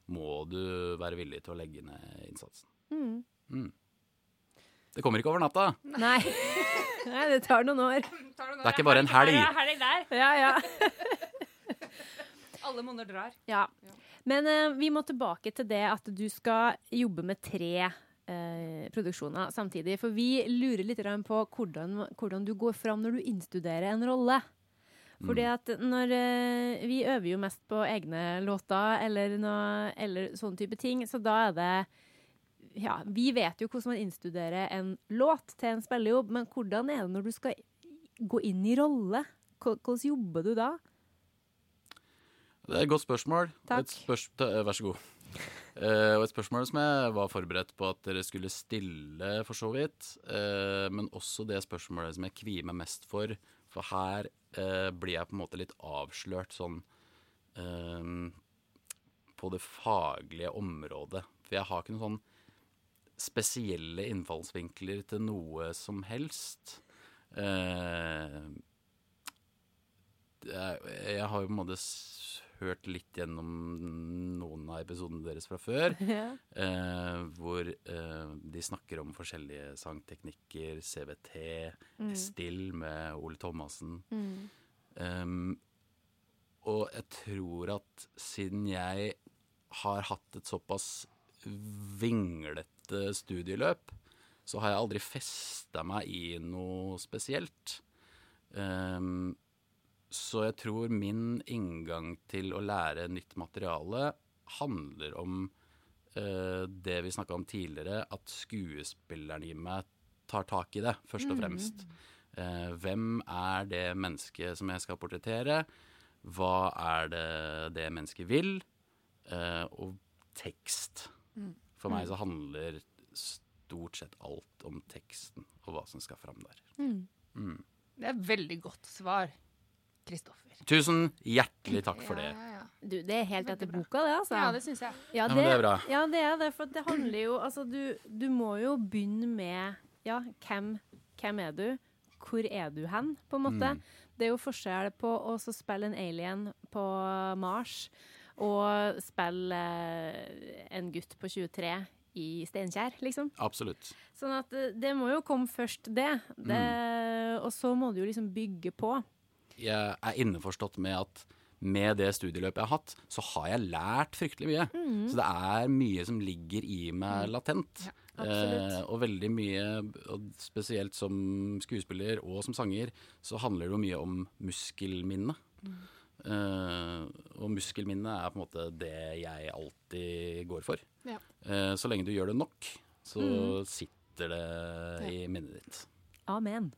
må du være villig til å legge ned innsatsen. Mm. Det kommer ikke over natta. Nei. Nei, det tar noen år. Det er ikke bare en helg. helg der. Ja, ja. Alle monner drar. Ja. Men uh, vi må tilbake til det at du skal jobbe med tre eh, produksjoner samtidig. For vi lurer litt på hvordan, hvordan du går fram når du innstuderer en rolle. Fordi at når eh, Vi øver jo mest på egne låter eller, noe, eller sånne type ting, så da er det ja, Vi vet jo hvordan man innstuderer en låt til en spillejobb, men hvordan er det når du skal gå inn i rolle? Hvordan jobber du da? Det er et godt spørsmål. Et spørs vær så god. Eh, og et spørsmål som jeg var forberedt på at dere skulle stille, for så vidt. Eh, men også det spørsmålet som jeg kvier meg mest for. For her eh, blir jeg på en måte litt avslørt sånn eh, på det faglige området. For jeg har ikke noen sånn spesielle innfallsvinkler til noe som helst. Eh, jeg, har jo på en måte hørt litt gjennom noen av episodene deres fra før, Ja. eh, hvor eh, de snakker om forskjellige sangteknikker, CVT, Still med Ole Thomassen. Um, og jeg tror at siden jeg har hatt et såpass vinglete studieløp, så har jeg aldri festa meg i noe spesielt. Um, så jeg tror min inngang til å lære nytt materiale handler om uh, det vi snakka om tidligere, at skuespilleren i meg tar tak i det, først og fremst. Uh, hvem er det mennesket som jeg skal portrettere? Hva er det det mennesket vil? Uh, og tekst. For meg så handler stort sett alt om teksten og hva som skal fram der. Det er et veldig godt svar, Kristoffer. Tusen hjertelig takk for det. Ja, ja, ja. Du, det er helt etter boka, det, altså. ja det syns jeg. Ja, men det er bra. Ja, det er det. For det handler jo Altså, du, du må jo begynne med Ja, hvem, hvem er du? Hvor er du hen, på en måte? Mm. Det er jo forskjell på å så spille en alien på Mars og spille eh, en gutt på 23 i Steinkjer, liksom. Absolutt. Sånn at det, det må jo komme først, det. det Mm. Og så må du jo liksom bygge på. Jeg er innforstått med at med det studieløpet jeg har hatt, så har jeg lært fryktelig mye. Så det er mye som ligger i meg latent. absolutt. eh, og veldig mye, og spesielt som skuespiller og som sanger, så handler det jo mye om muskelminne. Eh, og muskelminne er på en måte det jeg alltid går for. Ja. Eh, så lenge du gjør det nok, så sitter det i minnet ditt. Amen.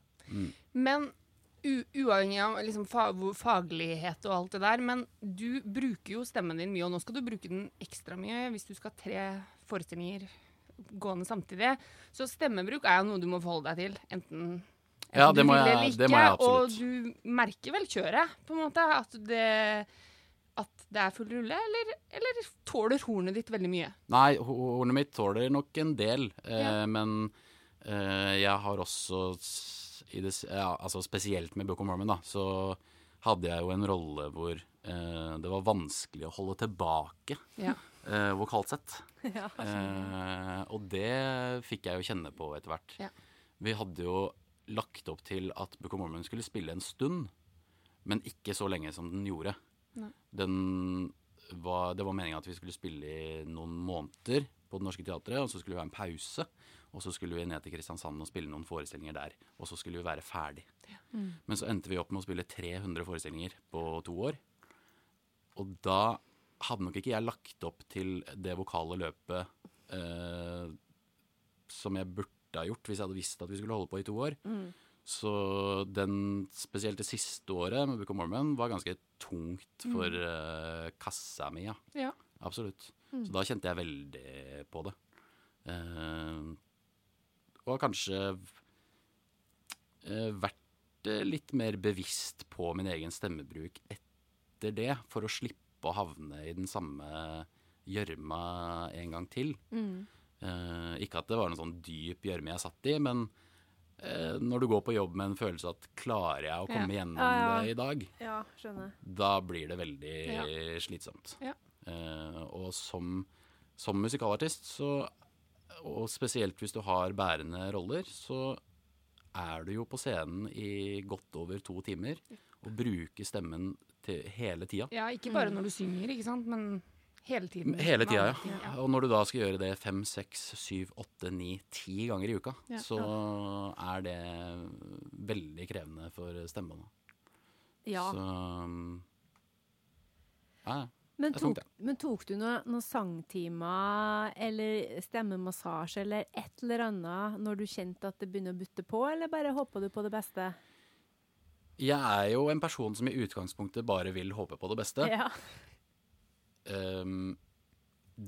Men u uavhengig av liksom, fa faglighet og alt det der, men du bruker jo stemmen din mye, og nå skal du bruke den ekstra mye hvis du skal ha tre forestillinger gående samtidig. Så stemmebruk er jo noe du må forholde deg til, enten, enten Ja, det må jeg- eller det må jeg absolutt. Og du merker vel kjøret, på en måte, at det, at det er full rulle, eller, eller tåler hornet ditt veldig mye? Nei, hornet mitt tåler nok en del, eh, Ja. men eh, jeg har også det, ja, altså Spesielt med Book of Mormon, da, så hadde jeg jo en rolle hvor eh, det var vanskelig å holde tilbake Ja. eh, vokalt sett. Ja. Eh, og det fikk jeg jo kjenne på etter hvert. Ja. Vi hadde jo lagt opp til at Book of Mormon skulle spille en stund, men ikke så lenge som den gjorde. Den var, det var meninga at vi skulle spille i noen måneder på Det Norske Teatret, og så skulle vi ha en pause. Og så skulle vi ned til Kristiansand og spille noen forestillinger der. Og så skulle vi være ferdig. Men så endte vi opp med å spille 300 forestillinger på to år. Og da hadde nok ikke jeg lagt opp til det vokale løpet eh, som jeg burde ha gjort hvis jeg hadde visst at vi skulle holde på i to år. Så den, spesielt det siste året med Book of Mormon var ganske tungt for eh, kassa mi, ja. Ja. Absolutt. Så da kjente jeg veldig på det. Eh, og kanskje eh, vært eh, litt mer bevisst på min egen stemmebruk etter det, for å slippe å havne i den samme gjørma en gang til. Eh, ikke at det var noen sånn dyp gjørme jeg satt i, men eh, når du går på jobb med en følelse at klarer jeg å komme gjennom Ja, ja. det i dag, Ja, skjønner. da blir det veldig Ja. slitsomt. Ja. Eh, og som, som musikalartist, så, og spesielt hvis du har bærende roller, så er du jo på scenen i godt over to timer og bruker stemmen til hele tida. ja, ikke bare når du synger, ikke sant, men hele tiden. Hele tida, ja. ja. Og når du da skal gjøre det fem, seks, syv, åtte, ni, ti ganger i uka, Ja. så er det veldig krevende for stemmebåndet. Ja. Så ja, ja. Men tok, men tok du noen noe sangtimer eller stemmemassasje eller et eller annet når du kjente at det begynner å butte på, eller bare håpa du på det beste? Jeg er jo en person som i utgangspunktet bare vil håpe på det beste. Ja. Ehm,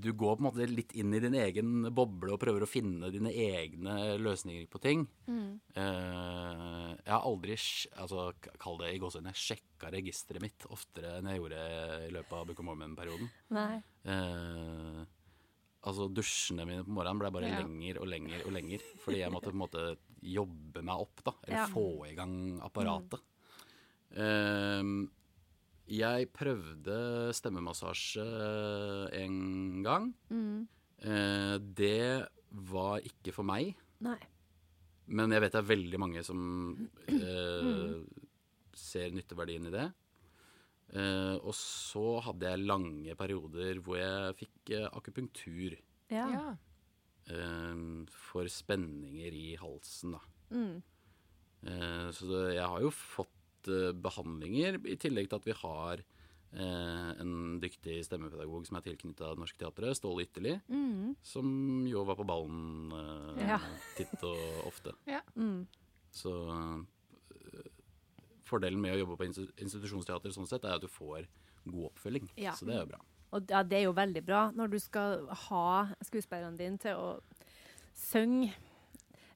du går på en måte litt inn i din egen boble og prøver å finne dine egne løsninger på ting. Eh, jeg har aldri, altså, kall det i gåsehudene, sjekka registeret mitt oftere enn jeg gjorde i løpet av Book of Mormon-perioden. Eh, altså dusjene mine på morgenen ble bare Ja. lenger og lenger og lenger. Fordi jeg måtte på en måte jobbe meg opp, da. Eller Ja. få i gang apparatet. Eh, jeg prøvde stemmemassasje en gang. Mm. Eh, det var ikke for meg. Nei. Men jeg vet det er veldig mange som eh, ser nytteverdien i det. Eh, og så hadde jeg lange perioder hvor jeg fikk eh, akupunktur Ja. Ja. eh, for spenninger i halsen, da. Mm. Eh, så det, jeg har jo fått eh, behandlinger, i tillegg til at vi har eh, en dyktig stemmepedagog som er tilknytta Det Norske Teatret, Ståle Ytterli, Mm. som jo var på ballen eh, Ja. titt og ofte. Mm. Så øh, fordelen med å jobbe på institusjonsteater sånn sett, er at du får god oppfølging. Ja. Så det er jo bra. Og ja, det er jo veldig bra når du skal ha skuespillerne dine til å synge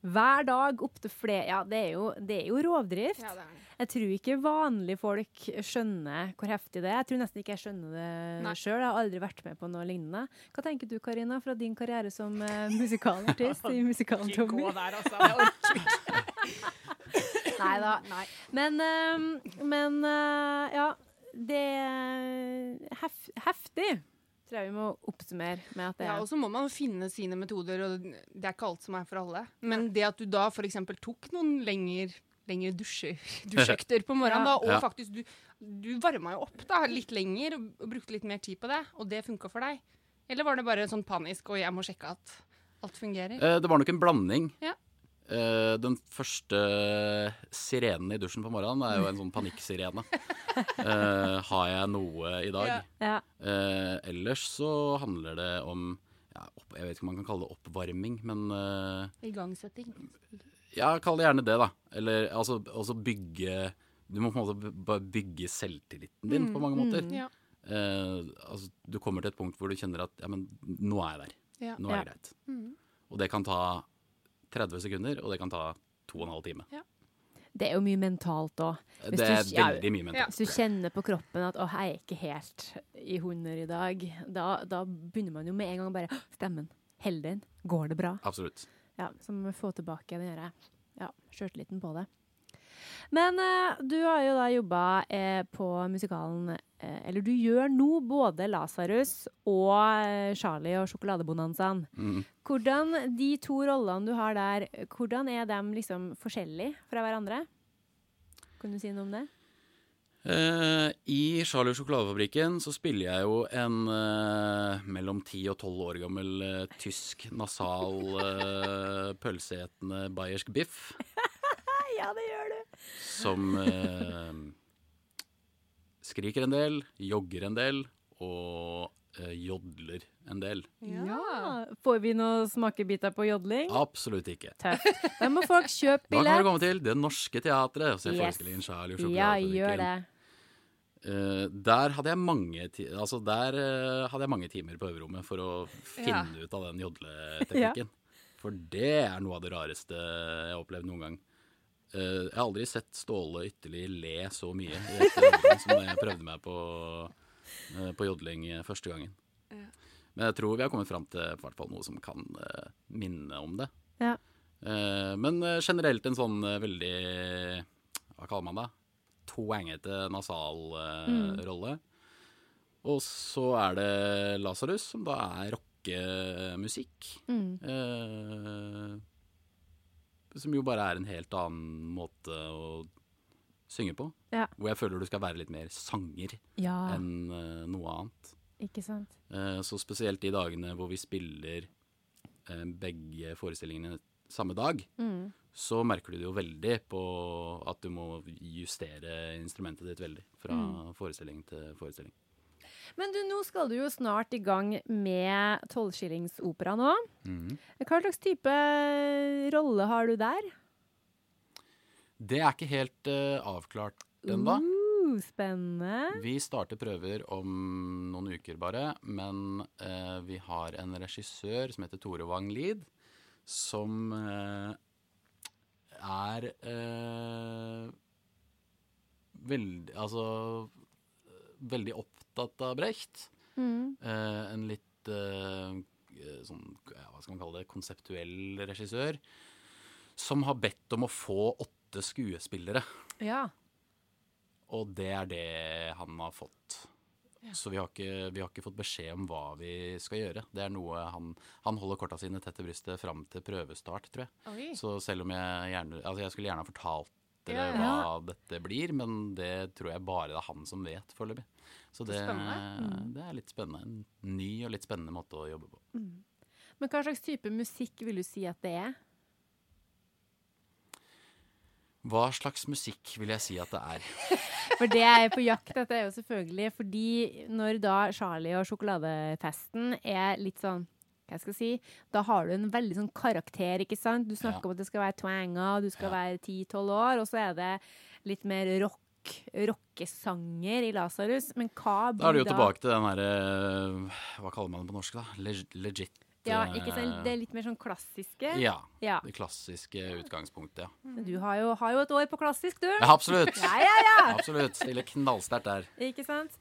hver dag opptil flere Ja, det er jo, det er jo rovdrift. Ja, det er. Jeg tror ikke vanlige folk skjønner hvor heftig det er. Jeg tror nesten ikke jeg skjønner det sjøl. Jeg har aldri vært med på noe lignende. Hva tenker du, Karina, fra din karriere som uh, musikalartist i musikalen Ikke Tommy? gå der, altså. Nei da. Nei. Men, uh, men uh, ja. Det er hef heftig, tror jeg vi må oppsummere med at det er Ja, og så må man finne sine metoder, og det er ikke alt som er for alle. Men det at du da f.eks. tok noen lenger, lengre dusjer, dusjøkter på morgenen, Ja. da, og Ja. faktisk du, du varma jo opp da, litt lenger og, og brukte litt mer tid på det, og det funka for deg? Eller var det bare sånn panisk, og jeg må sjekke at alt fungerer? Eh, det var nok en blanding. Ja. Eh, den første sirenen i dusjen på morgenen er jo en sånn panikksirene. Uh, har jeg noe i dag? Ja. Ja. Eh, ellers så handler det om ja, opp, Jeg vet ikke om man kan kalle det oppvarming, men Igangsetting. Ja, kall det gjerne det, da. Eller altså, altså bygge Du må på en måte bygge selvtilliten din på mange måter. Ja. Eh, altså, du kommer til et punkt hvor du kjenner at ja, men nå er jeg der. Ja. Nå er Ja. det greit. Og det kan ta 30 sekunder, og det kan ta to og en halv time. Det er jo mye mentalt òg. Det Det du- er ja, veldig mye mentalt. Hvis du kjenner på kroppen at 'å, jeg er ikke helt i hunder i dag', da, da begynner man jo med en gang bare 'Stemmen. Hold den. Går det bra?' Absolutt. Ja, Så må vi få tilbake den derre ja, sjøltilliten på det. Men eh, du har jo da jobba eh, på musikalen eh, Eller du gjør nå både 'Lasarus' og 'Charlie og sjokoladebonanzaen'. Mm. Hvordan de to rollene du har der, hvordan er de liksom forskjellige fra hverandre? Kan du si noe om det? Uh, I Charlie og sjokoladefabrikken så spiller jeg jo en uh, mellom 10 og 12 år gammel uh, tysk nasal pølseetende bayersk biff Ja, det gjør. Som eh, skriker en del, jogger en del og eh, jodler en del. Ja. Får vi noen smakebiter på jodling? Absolutt ikke. Tøft. Da må folk kjøpe Da kan du komme til Det Norske Teatret og se Yes. forestillingen Charlie og Ja, gjør sjokoladefabrikken. det. Eh, der hadde jeg mange ti Altså der uh, hadde jeg mange timer på øverrommet for å finne ut av den jodleteknikken. For det er noe av det rareste jeg har opplevd noen gang. Eh, jeg har aldri sett Ståle Ytterli le så mye som da jeg prøvde meg på, eh, på jodling eh, første gangen. Men jeg tror vi har kommet fram til hvert fall noe som kan minne om det. Ja. Eh, men generelt en sånn veldig Hva kaller man det? Toengete nasal Mm. rolle. Og så er det Lasarus, som da er rockemusikk. Mm. Eh, som jo bare er en helt annen måte å synge på. Ja. Hvor jeg føler du skal være litt mer sanger Ja, enn uh, noe annet. ikke sant. Uh, så spesielt de dagene hvor vi spiller uh, begge forestillingene samme dag, Mm. så merker du det jo veldig på at du må justere instrumentet ditt veldig fra Mm. forestilling til forestilling. Men du, nå skal du jo snart i gang med tolvskillingsopera nå. Hva slags type rolle har du der? Det er ikke helt uh, avklart ennå. Uh, spennende. Vi starter prøver om noen uker bare, men uh, vi har en regissør som heter Tore Wang Lid, som eh, er eh, veldig Altså veldig opptatt av Brecht. Mm. Eh, en litt eh, sånn, ja, hva skal man kalle det, konseptuell regissør. Som har bedt om å få åtte skuespillere. Ja. Og det er det han har fått. Så vi har, ikke, vi har ikke fått beskjed om hva vi skal gjøre. Det er noe Han, han holder korta sine tett til brystet fram til prøvestart, tror jeg. Oi. Så selv om jeg gjerne Altså, jeg skulle gjerne ha fortalt dere Ja, hva dette blir, men det tror jeg bare det er han som vet foreløpig. Så det, spennende. det er litt spennende. En ny og litt spennende måte å jobbe på. Men hva slags type musikk vil du si at det er? Hva slags musikk vil jeg si at det er? For det jeg er på jakt etter, er jo selvfølgelig fordi når da Charlie og sjokoladefesten er litt sånn hva skal jeg si, Da har du en veldig sånn karakter, ikke sant? Du snakker Ja. om at det skal være twanga, du skal Ja. være 10-12 år, og så er det litt mer rock, rockesanger i Lasarus. Men hva blir Da er du jo tilbake til den herre Hva kaller man det på norsk, da? Leg legit. Ja, eh, ikke sant? Det er litt mer sånn klassiske. Ja. Ja. Det klassiske utgangspunktet, ja. Men Du har jo, har jo et år på klassisk, du. ja absolutt. Ja, ja, ja! Absolutt. Stiller knallsterkt der. Ikke sant?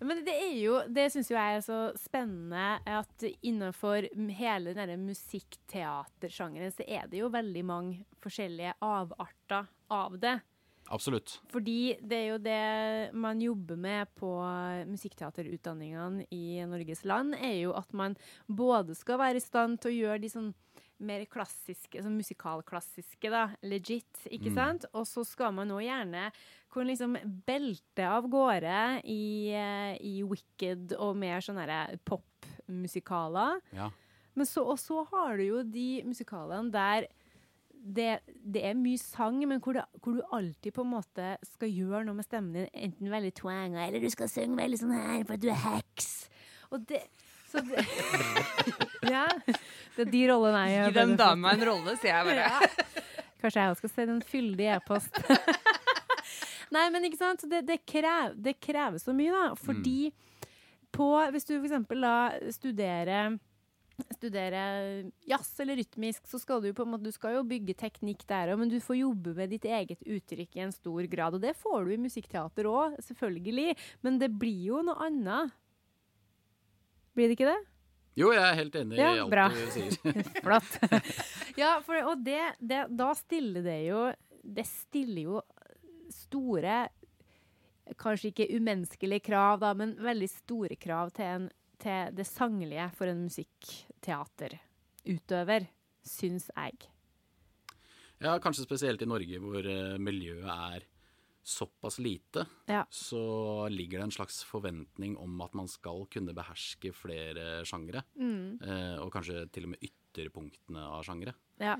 Men det er jo, det syns jo jeg er så spennende at innenfor hele denne musikkteatersjangeren så er det jo veldig mange forskjellige avarter av det. Absolutt. Fordi det er jo det man jobber med på musikkteaterutdanningene i Norges land, er jo at man både skal være i stand til å gjøre de sånn mer klassiske, sånn musikalklassiske, da, legit, ikke Mm. sant? Og så skal man nå gjerne kunne liksom belte av gårde i, eh, i Wicked og mer sånne popmusikaler. Ja. Men så, og så har du jo de musikalene der det, det er mye sang, men hvor, det, hvor du alltid på en måte skal gjøre noe med stemmen din. Enten veldig twanga, eller du skal synge veldig sånn her for at du er heks. Og det Så det Ja. Det er de rollene jeg Gi den dama en rolle, sier jeg bare. ja. Kanskje jeg også skal sende en fyldig e-post. Nei, men ikke sant? Så Det, det, krev, det krever så mye, da. Fordi på Hvis du for eksempel da studerer studere jazz eller rytmisk, så skal du på en måte, du skal jo bygge teknikk der òg, men du får jobbe med ditt eget uttrykk i en stor grad. Og det får du i musikkteater òg, selvfølgelig. Men det blir jo noe annet. Blir det ikke det? Jo, jeg er helt enig Ja, i alt bra. du sier. Flott. ja, for, og det, det, da stiller det jo Det stiller jo store Kanskje ikke umenneskelige krav, da, men veldig store krav til, en, til det sanglige for en musikkteaterutøver, syns jeg. Ja, kanskje spesielt i Norge, hvor eh, miljøet er såpass lite, Ja. så ligger det en slags forventning om at man skal kunne beherske flere sjangere. Mm. Eh, og kanskje til og med ytterpunktene av sjangere. Ja.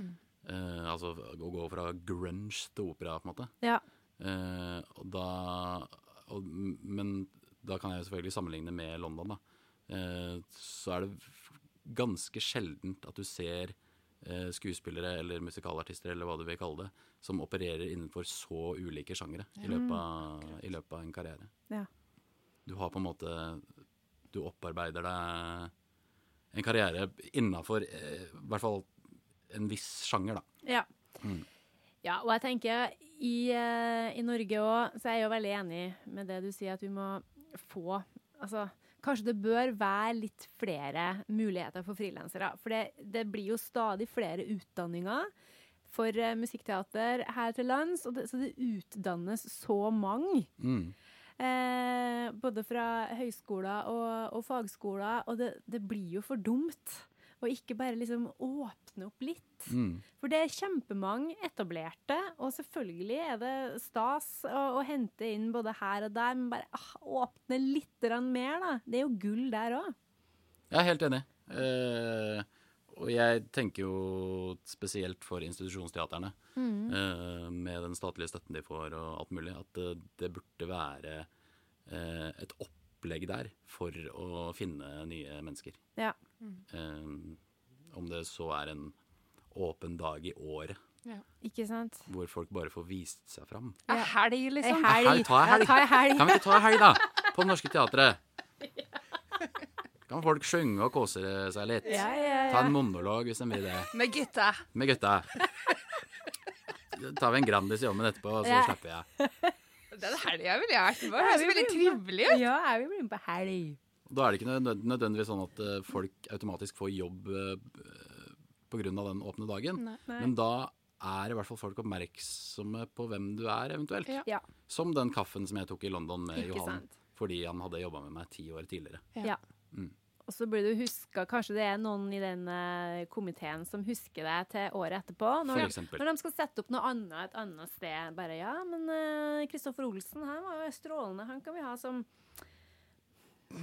Eh, altså å gå fra grunge til opera, på en måte. ja. Eh, og da, og, men da kan jeg jo selvfølgelig sammenligne med London, da. Eh, så er det ganske sjeldent at du ser eh, skuespillere eller musikalartister eller hva du vil kalle det, som opererer innenfor så ulike sjangere i, løpet av, i løpet av en karriere. Ja. Du har på en måte Du opparbeider deg en karriere innafor eh, i hvert fall en viss sjanger, da. Ja. Mm. ja, og jeg tenker i, eh, i Norge òg, så er jeg jo veldig enig med det du sier, at vi må få Altså, kanskje det bør være litt flere muligheter for frilansere. For det, det blir jo stadig flere utdanninger for eh, musikkteater her til lands, det, så det utdannes så mange. Mm. Eh, både fra høyskoler og, og fagskoler, og det, det blir jo for dumt å ikke bare liksom åpne opp litt. Mm. For det er kjempemange etablerte, og selvfølgelig er det stas å, å hente inn både her og der, men bare ah, åpne litt mer, da. Det er jo gull der òg. Jeg er helt enig. Eh, og jeg tenker jo spesielt for institusjonsteaterne, eh, med den statlige støtten de får og alt mulig, at det, det burde være eh, et opplegg der for å finne nye mennesker. Ja. Eh, om det så er en åpen dag i året Ikke sant? hvor folk bare får vist seg fram. Er helg, liksom? helg. Helg, ta helg. Ja, ta helg. Kan vi ikke ta helg, da? På Det Norske Teatret. Kan folk synge og kose seg litt? Ja, ja, Ta en monolog hvis de vil det. Med gutta. Med gutta. Da tar vi en Grandis i ovnen etterpå, og så Ja. slapper jeg. Den helga ville jeg vært med på. Det høres veldig trivelig ut. Ja, jeg vil bli med på helg. Da er det ikke nød- nødvendigvis sånn at eh, folk automatisk får jobb uh, pga. den åpne dagen. Nei. Nei. Men da er i hvert fall folk oppmerksomme på hvem du er, eventuelt. Ja. Som den kaffen som jeg tok i London med Ikke Johan. sant. Fordi han hadde jobba med meg ti år tidligere. Ja. Mm. Og så blir du huska Kanskje det er noen i den eh, komiteen som husker deg til året etterpå. Når, eksempel. når de skal sette opp noe annet et annet sted. Bare ja, men Kristoffer Kristoffer Olsen han var jo strålende. Han kan vi ha som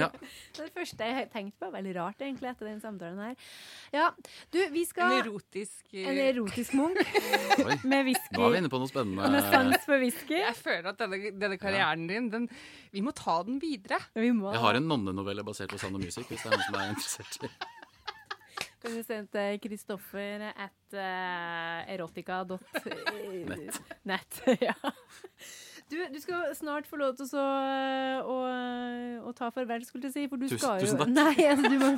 Ja. Det er det første jeg tenkte på. Veldig rart, egentlig, etter den samtalen her. Ja, du, vi En skal erotisk En erotisk munk med med Nå er vi inne på noe spennende. Med sans for whisky. Jeg føler at denne, denne karrieren din, den, vi må ta den videre. Vi må Jeg har en nonnenovelle basert på Sound of Music, hvis det er noen som er interessert. i Kan du sende til Kristoffer at uh, erotica.net. Nett, ja. Du, du skal snart få lov til å, så- å, å ta farvel, skulle jeg si. For du Tusen- skal jo tusen takk. Nei, altså, du, må,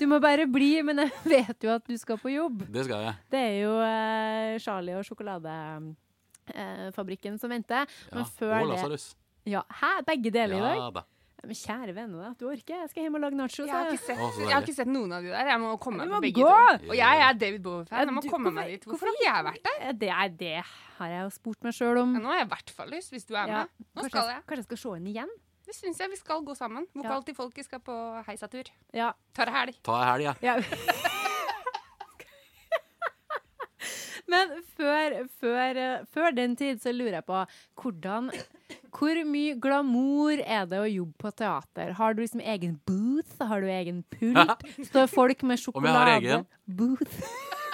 du må bare bli, men jeg vet jo at du skal på jobb. Det skal jeg. Det er jo eh, Charlie og sjokoladefabrikken som venter. Ja. Og det Lasarus. Ja, Hæ? Begge deler i dag? Ja da. Men kjære vene, da. Du orker? Jeg skal hjem og lage nachos. Jeg har, ikke sett, jeg har ikke sett noen av de der. Jeg må komme meg på begge gå! to. Og jeg er David Bowie-fan. Jeg må du- komme hvorfor- meg dit. hvorfor har jeg vært der? Det, er, det har jeg jo spurt meg sjøl om. Ja, nå har jeg i hvert fall lyst, hvis du er Ja, med. Nå kanskje, skal jeg. kanskje jeg skal se henne igjen? Det syns jeg vi skal gå sammen. Vokal til folket skal på heisatur. Ja. Tar helg. Ta helg, ja. Men før, før, før den tid så lurer jeg på hvordan Hvor mye glamour er det å jobbe på teater? Har du liksom egen booth? Har du egen pult? Står folk med Om sjokolade? jeg har egen? Booth.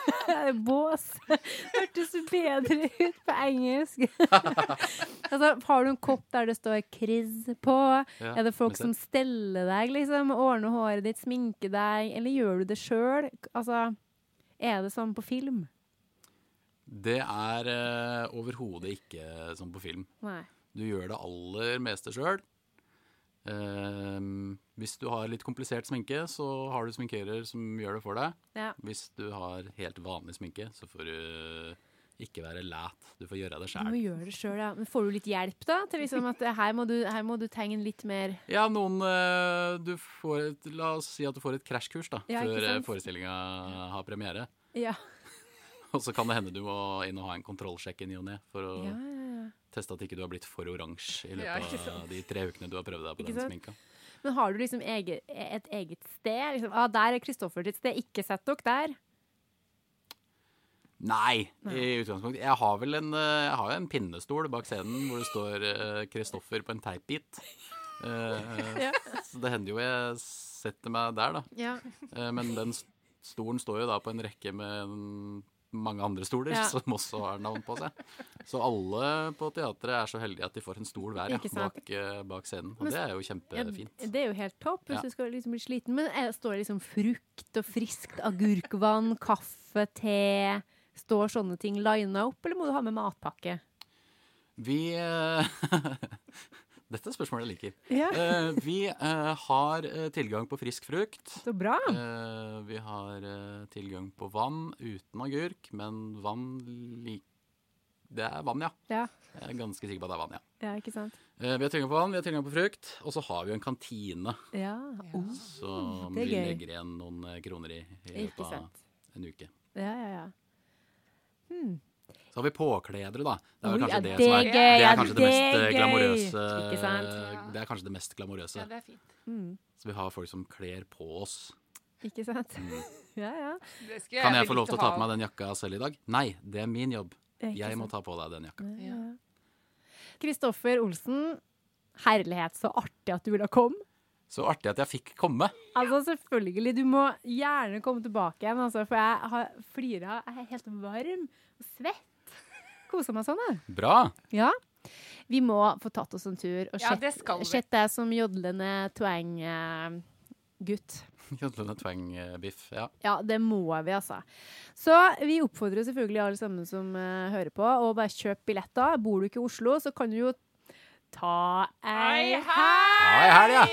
Bås. Hørtes bedre ut på engelsk. altså, har du en kopp der det står 'Kriz' på? Ja, Er det folk som steller deg, liksom? Ordner håret ditt, sminker deg? Eller gjør du det sjøl? Altså, er det sånn på film? Det er uh, overhodet ikke sånn på film. Nei. Du gjør det aller meste sjøl. hvis du har litt komplisert sminke, så har du sminkerer som gjør det for deg. Ja. Hvis du har helt vanlig sminke, så får du ikke være læt. Du får gjøre det Du må gjøre det sjøl, ja. Men får du litt hjelp, da? Til liksom at eh, her må du, her må du tegne litt mer Ja, noen eh, du får et, La oss si at du får et krasjkurs da, Ja, før sant? forestillinga har premiere. Ja. Og så kan det hende du må inn og ha en kontrollsjekk i ny og ne for å Ja, ja, ja. teste at ikke du har blitt for oransje i løpet av de tre ukene du har prøvd deg på Ikke den sant? sminka. Men har du liksom eget, et eget sted? Liksom, ah, der er Kristoffer sitt sted, ikke sett dere der. Nei, Nei. i utgangspunktet. Jeg har vel en, eh, jeg har en pinnestol bak scenen hvor det står eh, Kristoffer på en teipbit. Eh, Ja. Så det hender jo jeg setter meg der, da. Ja. Eh, men den stolen står jo da på en rekke med en- mange andre stoler Ja. som også har navn på seg. Så alle på teatret er så heldige at de får en stol hver ja, bak, eh, bak scenen. Og Men- det er jo kjempefint. det er jo helt topp hvis du skal liksom bli sliten. Men er, står det liksom frukt og friskt agurkvann, kaffe, te? Står sånne ting lina opp, eller må du ha med matpakke? Vi eh, Dette er spørsmålet jeg liker. Ja, Eh, vi eh, har eh, tilgang på frisk frukt. så bra. Eh, vi har eh, tilgang på vann uten agurk, men vann lik... Det er vann, ja. Ja. Jeg er ganske sikker på at det er vann, ja. Ja, ikke sant? Eh, vi har tilgang på vann, vi har tilgang på frukt, og så har vi jo en kantine Ja. Oh, som det er vi legger igjen noen eh, kroner i i løpet av en uke. Ja, ja, ja. Hmm. Så har vi påkledere, da. Det er vel kanskje det, det som er er, det er kanskje det det mest eh, glamorøse. Det er kanskje det mest glamorøse. Ja, det er fint. Mm. Så vi har folk som kler på oss. Ikke sant? Mm. Ja, ja. Kan jeg få lov til å ta på meg den jakka selv i dag? Nei, det er min jobb. Jeg må ta på deg den jakka. Ja, ja. Kristoffer Olsen, herlighet, så artig at du ville komme. Så artig at jeg fikk komme. Altså, selvfølgelig. Du må gjerne komme tilbake igjen, altså, for jeg har flira. Jeg er helt varm og svett. Koser meg sånn, jeg. Bra. Ja. Vi må få tatt oss en tur og Ja, sett deg som jodlende twang-gutt. Jodlende twang-biff. Ja. Ja, det må vi, altså. Så vi oppfordrer selvfølgelig alle sammen som uh, hører på, å bare kjøpe billetter. Bor du ikke i Oslo, så kan du jo ta ei Ei Ja.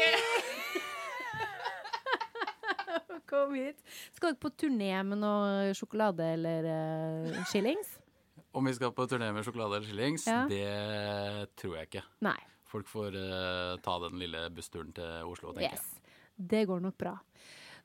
Kom hit. Skal dere på turné med noe sjokolade eller uh, shillings? Om vi skal på turné med sjokolade eller skillings, Ja. det tror jeg ikke. Nei. Folk får uh, ta den lille bussturen til Oslo, tenker Yes. Det går nok bra.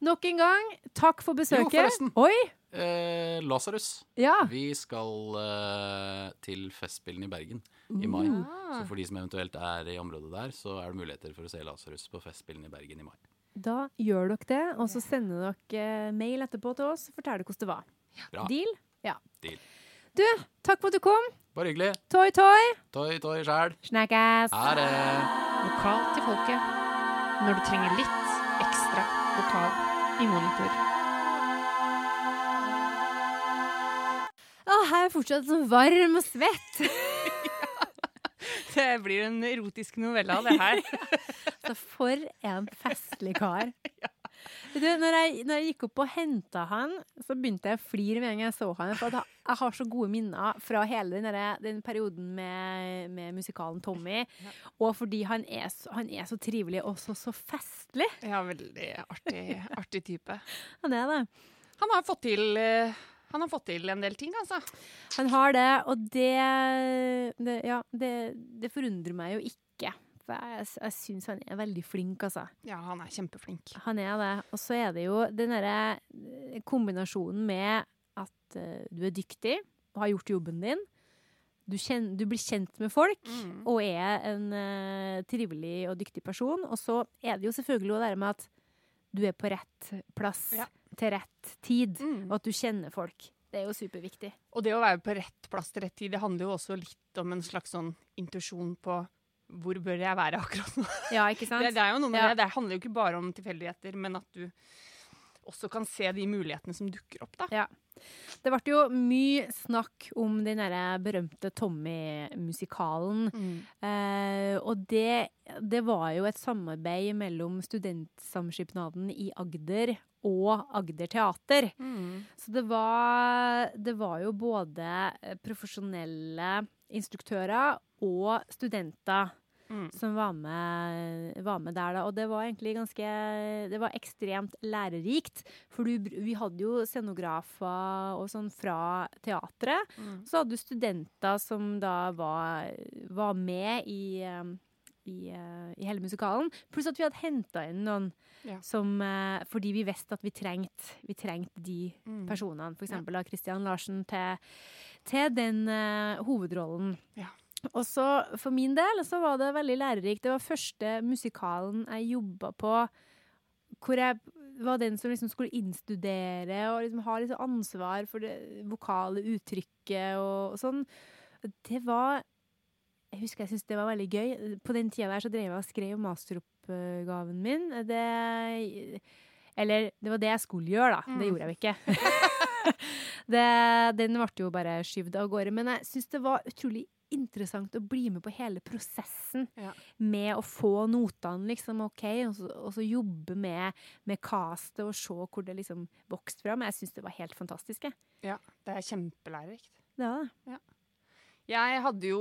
Nok en gang, takk for besøket. Jo, forresten. Oi! jeg. Eh, Lasarus. Ja. Vi skal eh, til Festspillene i Bergen i mai. Ja. Så for de som eventuelt er i området der, så er det muligheter for å se Lasarus på Festspillene i Bergen i mai. Da gjør dere det, og så sender dere eh, mail etterpå til oss og forteller hvordan det var. Bra. Deal? Ja. Deal. Du, takk for at du kom. Bare hyggelig. Toi, toi. Toi, toi, sjæl. Snakkes. Ha det. Vokal til folket. Når du trenger litt ekstra vokal i monitor. Å, jeg er fortsatt så varm og svett. Det blir en erotisk novelle av det her. Så for en festlig kar. Du, når, jeg, når jeg gikk opp og henta han, så begynte jeg å flire med en gang jeg så han. For jeg har så gode minner fra hele den, der, den perioden med, med musikalen Tommy. Og fordi han er, han er så trivelig og så, så festlig. Ja, veldig artig, artig type. Han er det. Han har fått til eh, han har fått til en del ting, altså. Han har det, og det, det Ja, det, det forundrer meg jo ikke. For jeg, jeg syns han er veldig flink, altså. Ja, han er kjempeflink. Han er det. Og så er det jo den derre eh, kombinasjonen med at uh, du er dyktig og har gjort jobben din. Du, kjen- du blir kjent med folk Mm. og er en uh, trivelig og dyktig person. Og så er det jo selvfølgelig det med at du er på rett plass Ja. til rett tid, Mm. og at du kjenner folk. Det er jo superviktig. Og det å være på rett plass til rett tid, det handler jo også litt om en slags sånn intuisjon på hvor bør jeg være akkurat nå. Ja, ikke sant? Det, det Ja. det. Det handler jo ikke bare om tilfeldigheter, men at du også kan se de mulighetene som dukker opp, da. Det ble jo mye snakk om den derre berømte Tommy-musikalen. Eh, og det, det var jo et samarbeid mellom Studentsamskipnaden i Agder og Agder Teater. Mm. Så det var, det var jo både profesjonelle instruktører og studenter Mm. som var med, var med der, da. Og det var egentlig ganske Det var ekstremt lærerikt. For du, vi hadde jo scenografer og sånn fra teatret. Mm. Så hadde du studenter som da var, var med i, eh, i, uh, i hele musikalen. Pluss at vi hadde henta inn noen Ja. som uh, Fordi vi visste at vi trengte vi trengte de Mm. personene. For Ja. eksempel av Christian Larsen til, til den uh, hovedrollen. Ja. Og så for min del så var det veldig lærerikt. Det var første musikalen jeg jobba på hvor jeg var den som liksom skulle innstudere og liksom ha liksom ansvar for det vokale uttrykket og, og sånn. Det var Jeg husker jeg syntes det var veldig gøy. På den tida der så drev jeg og skrev masteroppgaven min. Det Eller det var det jeg skulle gjøre, da. Det Mm. gjorde jeg jo ikke. det, den ble jo bare skyvd av gårde. Men jeg syns det var utrolig interessant å bli med på hele prosessen Ja. med å få notene, liksom, OK, og så, og så jobbe med, med castet og se hvor det liksom vokste fram. Jeg syns det var helt fantastisk, jeg. Ja, det er kjempelærerikt. Var det. Jeg hadde jo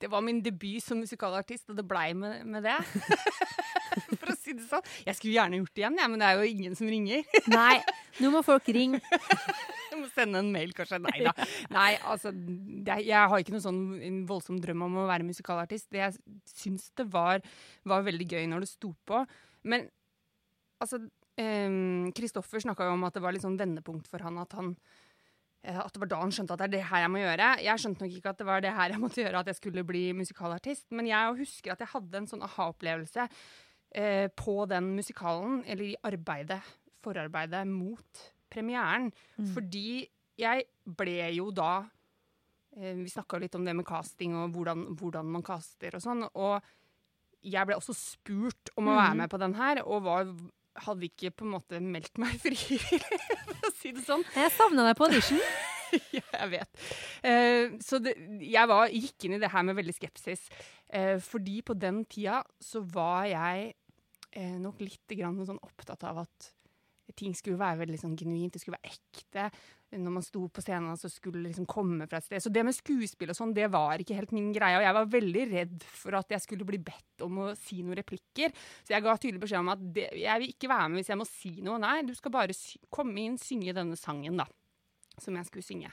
Det var min debut som musikalartist, og det blei med, med det. For å si det sånn. Jeg skulle gjerne gjort det igjen, ja, men det er jo ingen som ringer. Nei, nå må folk ringe. Jeg må sende en mail, kanskje. Nei da. Nei, altså, det, jeg har ikke noen sånn voldsom drøm om å være musikalartist. Det jeg syns det var, var veldig gøy når det sto på. Men altså Kristoffer um, snakka jo om at det var litt sånn vendepunkt for han at han eh, at det var da han skjønte at det er det her jeg må gjøre. Jeg skjønte nok ikke at det var det her jeg måtte gjøre, at jeg skulle bli musikalartist. Men jeg husker at jeg hadde en sånn aha-opplevelse eh, på den musikalen, eller i arbeidet, forarbeidet mot premieren. Fordi jeg ble jo da eh, Vi snakka litt om det med casting og hvordan, hvordan man caster og sånn. Og jeg ble også spurt om å være med på den her, og var, hadde ikke på en måte meldt meg frivillig, for å si det sånn. Jeg savna deg på audition. Ja, jeg vet. Eh, så det, jeg var, gikk inn i det her med veldig skepsis. Eh, fordi på den tida så var jeg eh, nok litt grann sånn opptatt av at ting skulle være veldig sånn genuint, det skulle være ekte. Når man sto på scenen, så skulle det liksom komme fra et sted. Så det med skuespill og sånn, det var ikke helt min greie. Og jeg var veldig redd for at jeg skulle bli bedt om å si noen replikker. Så jeg ga tydelig beskjed om at det, jeg vil ikke være med hvis jeg må si noe. Nei, du skal bare komme inn, synge denne sangen, da som jeg skulle synge.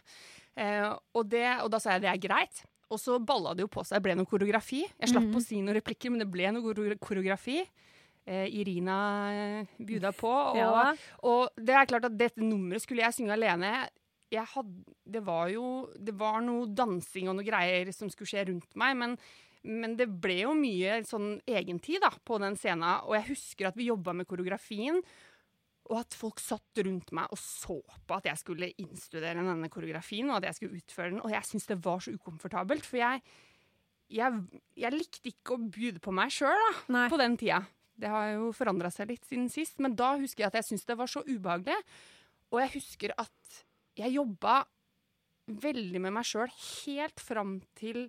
Eh, og, det, og da sa jeg det er greit. Og så balla det jo på seg. Det ble noe koreografi. Jeg slapp å si noen replikker, men det ble noe koreografi. Eh, Irina buda på. Og, Ja. og det er klart at dette nummeret skulle jeg synge alene. Jeg hadde, det var jo det var noe dansing og noe greier som skulle skje rundt meg, men, men det ble jo mye sånn egentid da, på den scenen. Og jeg husker at vi jobba med koreografien. Og at folk satt rundt meg og så på at jeg skulle innstudere denne koreografien, og at jeg skulle utføre den. Og jeg syntes det var så ukomfortabelt, for jeg, jeg, jeg likte ikke å bude på meg sjøl på den tida. Det har jo forandra seg litt siden sist, men da husker jeg at jeg syntes det var så ubehagelig. Og jeg husker at jeg jobba veldig med meg sjøl helt fram til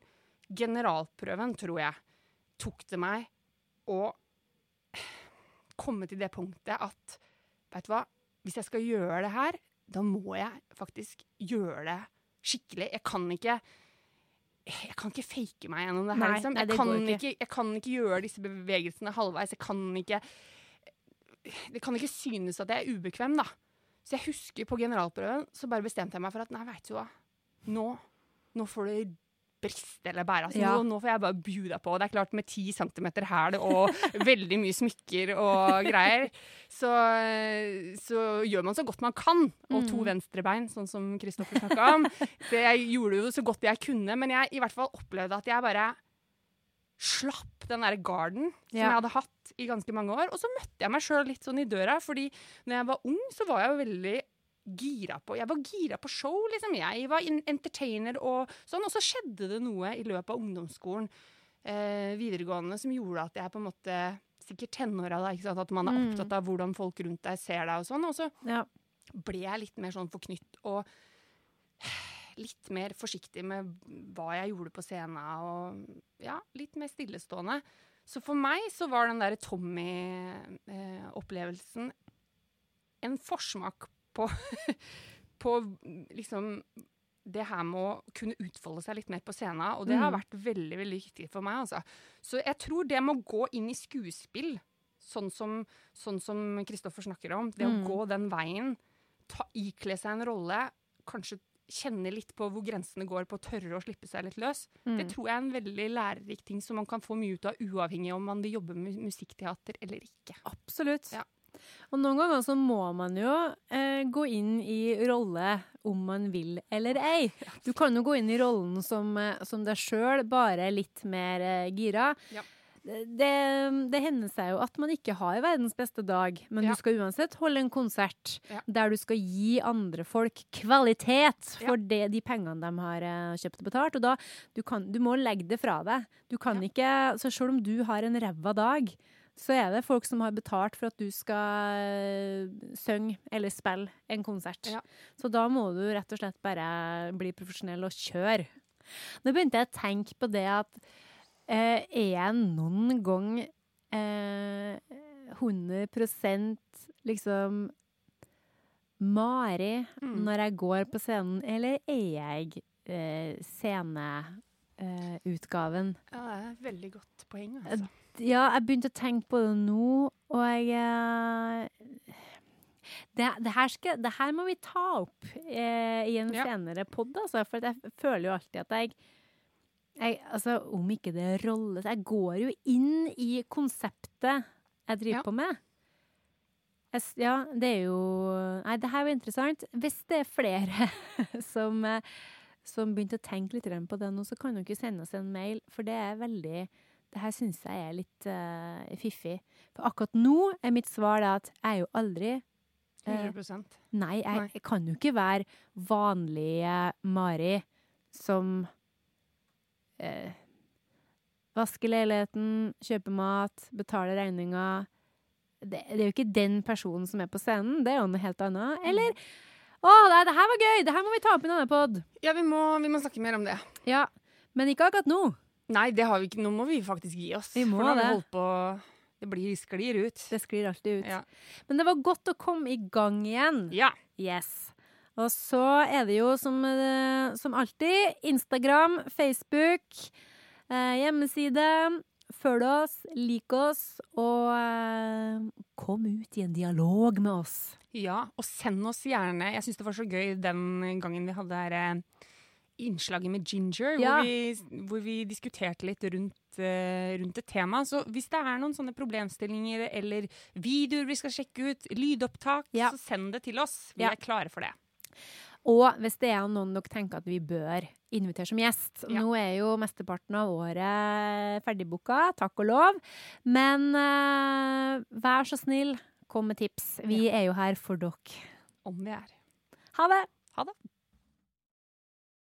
generalprøven, tror jeg, tok det meg å komme til det punktet at veit du hva, hvis jeg skal gjøre det her, da må jeg faktisk gjøre det skikkelig. Jeg kan ikke jeg kan ikke fake meg gjennom det her. Nei, liksom. nei, jeg, det kan ikke. ikke, jeg kan ikke gjøre disse bevegelsene halvveis. Jeg kan ikke Det kan ikke synes at jeg er ubekvem, da. Så jeg husker på generalprøven så bare bestemte jeg meg for at nei, veit du hva. Nå, nå får det briste eller bære. Altså, Ja. nå, nå får jeg bare bu deg på. Det er klart med ti centimeter hæl og veldig mye smykker og greier, så, så gjør man så godt man kan. Og to venstrebein, sånn som Kristoffer snakka om. Det jeg gjorde jo så godt jeg kunne, men jeg i hvert fall opplevde at jeg bare slapp den der garden som Ja. jeg hadde hatt i ganske mange år. Og så møtte jeg meg sjøl litt sånn i døra, fordi når jeg var ung, så var jeg jo veldig gira på Jeg var gira på show, liksom. Jeg var entertainer og sånn. Og så skjedde det noe i løpet av ungdomsskolen, eh, videregående, som gjorde at jeg på en måte Sikkert tenåra, da. Ikke sant? At man er Mm. opptatt av hvordan folk rundt deg ser deg og sånn. Og så Ja. ble jeg litt mer sånn forknytt og litt mer forsiktig med hva jeg gjorde på scenen, og ja, litt mer stillestående. Så for meg så var den der Tommy-opplevelsen en forsmak på, på liksom det her med å kunne utfolde seg litt mer på scenen, og det har Mm. vært veldig veldig viktig for meg. Altså. Så jeg tror det med å gå inn i skuespill, sånn som sånn Kristoffer snakker om, det Mm. å gå den veien, ta, ikle seg en rolle, kanskje kjenne litt på hvor grensene går på å tørre å slippe seg litt løs, det Mm. tror jeg er en veldig lærerik ting som man kan få mye ut av, uavhengig om man vil jobbe med musikkteater eller ikke. Absolutt. Ja. Og noen ganger så må man jo eh, gå inn i rolle om man vil eller ei. Du kan jo gå inn i rollen som, eh, som deg sjøl, bare litt mer eh, gira. Ja. det, det hender seg jo at man ikke har verdens beste dag, men Ja. du skal uansett holde en konsert Ja. der du skal gi andre folk kvalitet for Ja. det, de pengene de har eh, kjøpt og betalt. Og da, du, kan, du må legge det fra deg. Du kan ikke, så selv om du har en ræva dag, så er det folk som har betalt for at du skal synge eller spille en konsert. Ja. Så da må du rett og slett bare bli profesjonell og kjøre. Nå begynte jeg å tenke på det at eh, er jeg noen gang eh, 100 liksom Mari Mm. når jeg går på scenen, eller er jeg eh, sceneutgaven? Ja, det er et veldig godt poeng. Altså. Ja, jeg begynte å tenke på det nå, og jeg eh, det, det, her skal, det her må vi ta opp eh, i en Ja. senere pod, altså. For jeg føler jo alltid at jeg, jeg Altså, om ikke det er rolle Jeg går jo inn i konseptet jeg driver Ja. på med. Jeg, ja, det er jo Nei, det her var interessant. Hvis det er flere som, eh, som begynte å tenke litt på det nå, så kan dere sende oss en mail, for det er veldig det her syns jeg er litt uh, fiffig. For akkurat nå er mitt svar at jeg er jo aldri uh, 100 Nei, jeg, jeg kan jo ikke være vanlige Mari som uh, vasker leiligheten, kjøper mat, betaler regninger. Det, det er jo ikke den personen som er på scenen, det er jo noe helt annet. Eller Å, nei, det her var gøy! Det her må vi ta opp i en annen pod. Ja, vi må, vi må snakke mer om det. Ja. Men ikke akkurat nå. Nei, det har vi ikke. Nå må vi faktisk gi oss. Vi må for nå har vi det. holdt på Det blir sklir ut. Det sklir alltid ut. Ja. Men det var godt å komme i gang igjen. ja. Yes. Og så er det jo som, eh, som alltid Instagram, Facebook, eh, hjemmeside. Følg oss, lik oss, og eh, kom ut i en dialog med oss. Ja, og send oss gjerne Jeg syns det var så gøy den gangen vi hadde her eh, innslaget med Ginger, Ja. hvor, vi, hvor vi diskuterte litt rundt, eh, rundt et tema. Så hvis det er noen sånne problemstillinger eller videoer vi skal sjekke ut, lydopptak, Ja. så send det til oss. Vi Ja. er klare for det. Og hvis det er noen dere tenker at vi bør invitere som gjest Ja. Nå er jo mesteparten av året ferdigbooka, takk og lov. Men uh, vær så snill, kom med tips. Vi er jo her for dere. Om vi er. Ha det! Ha det.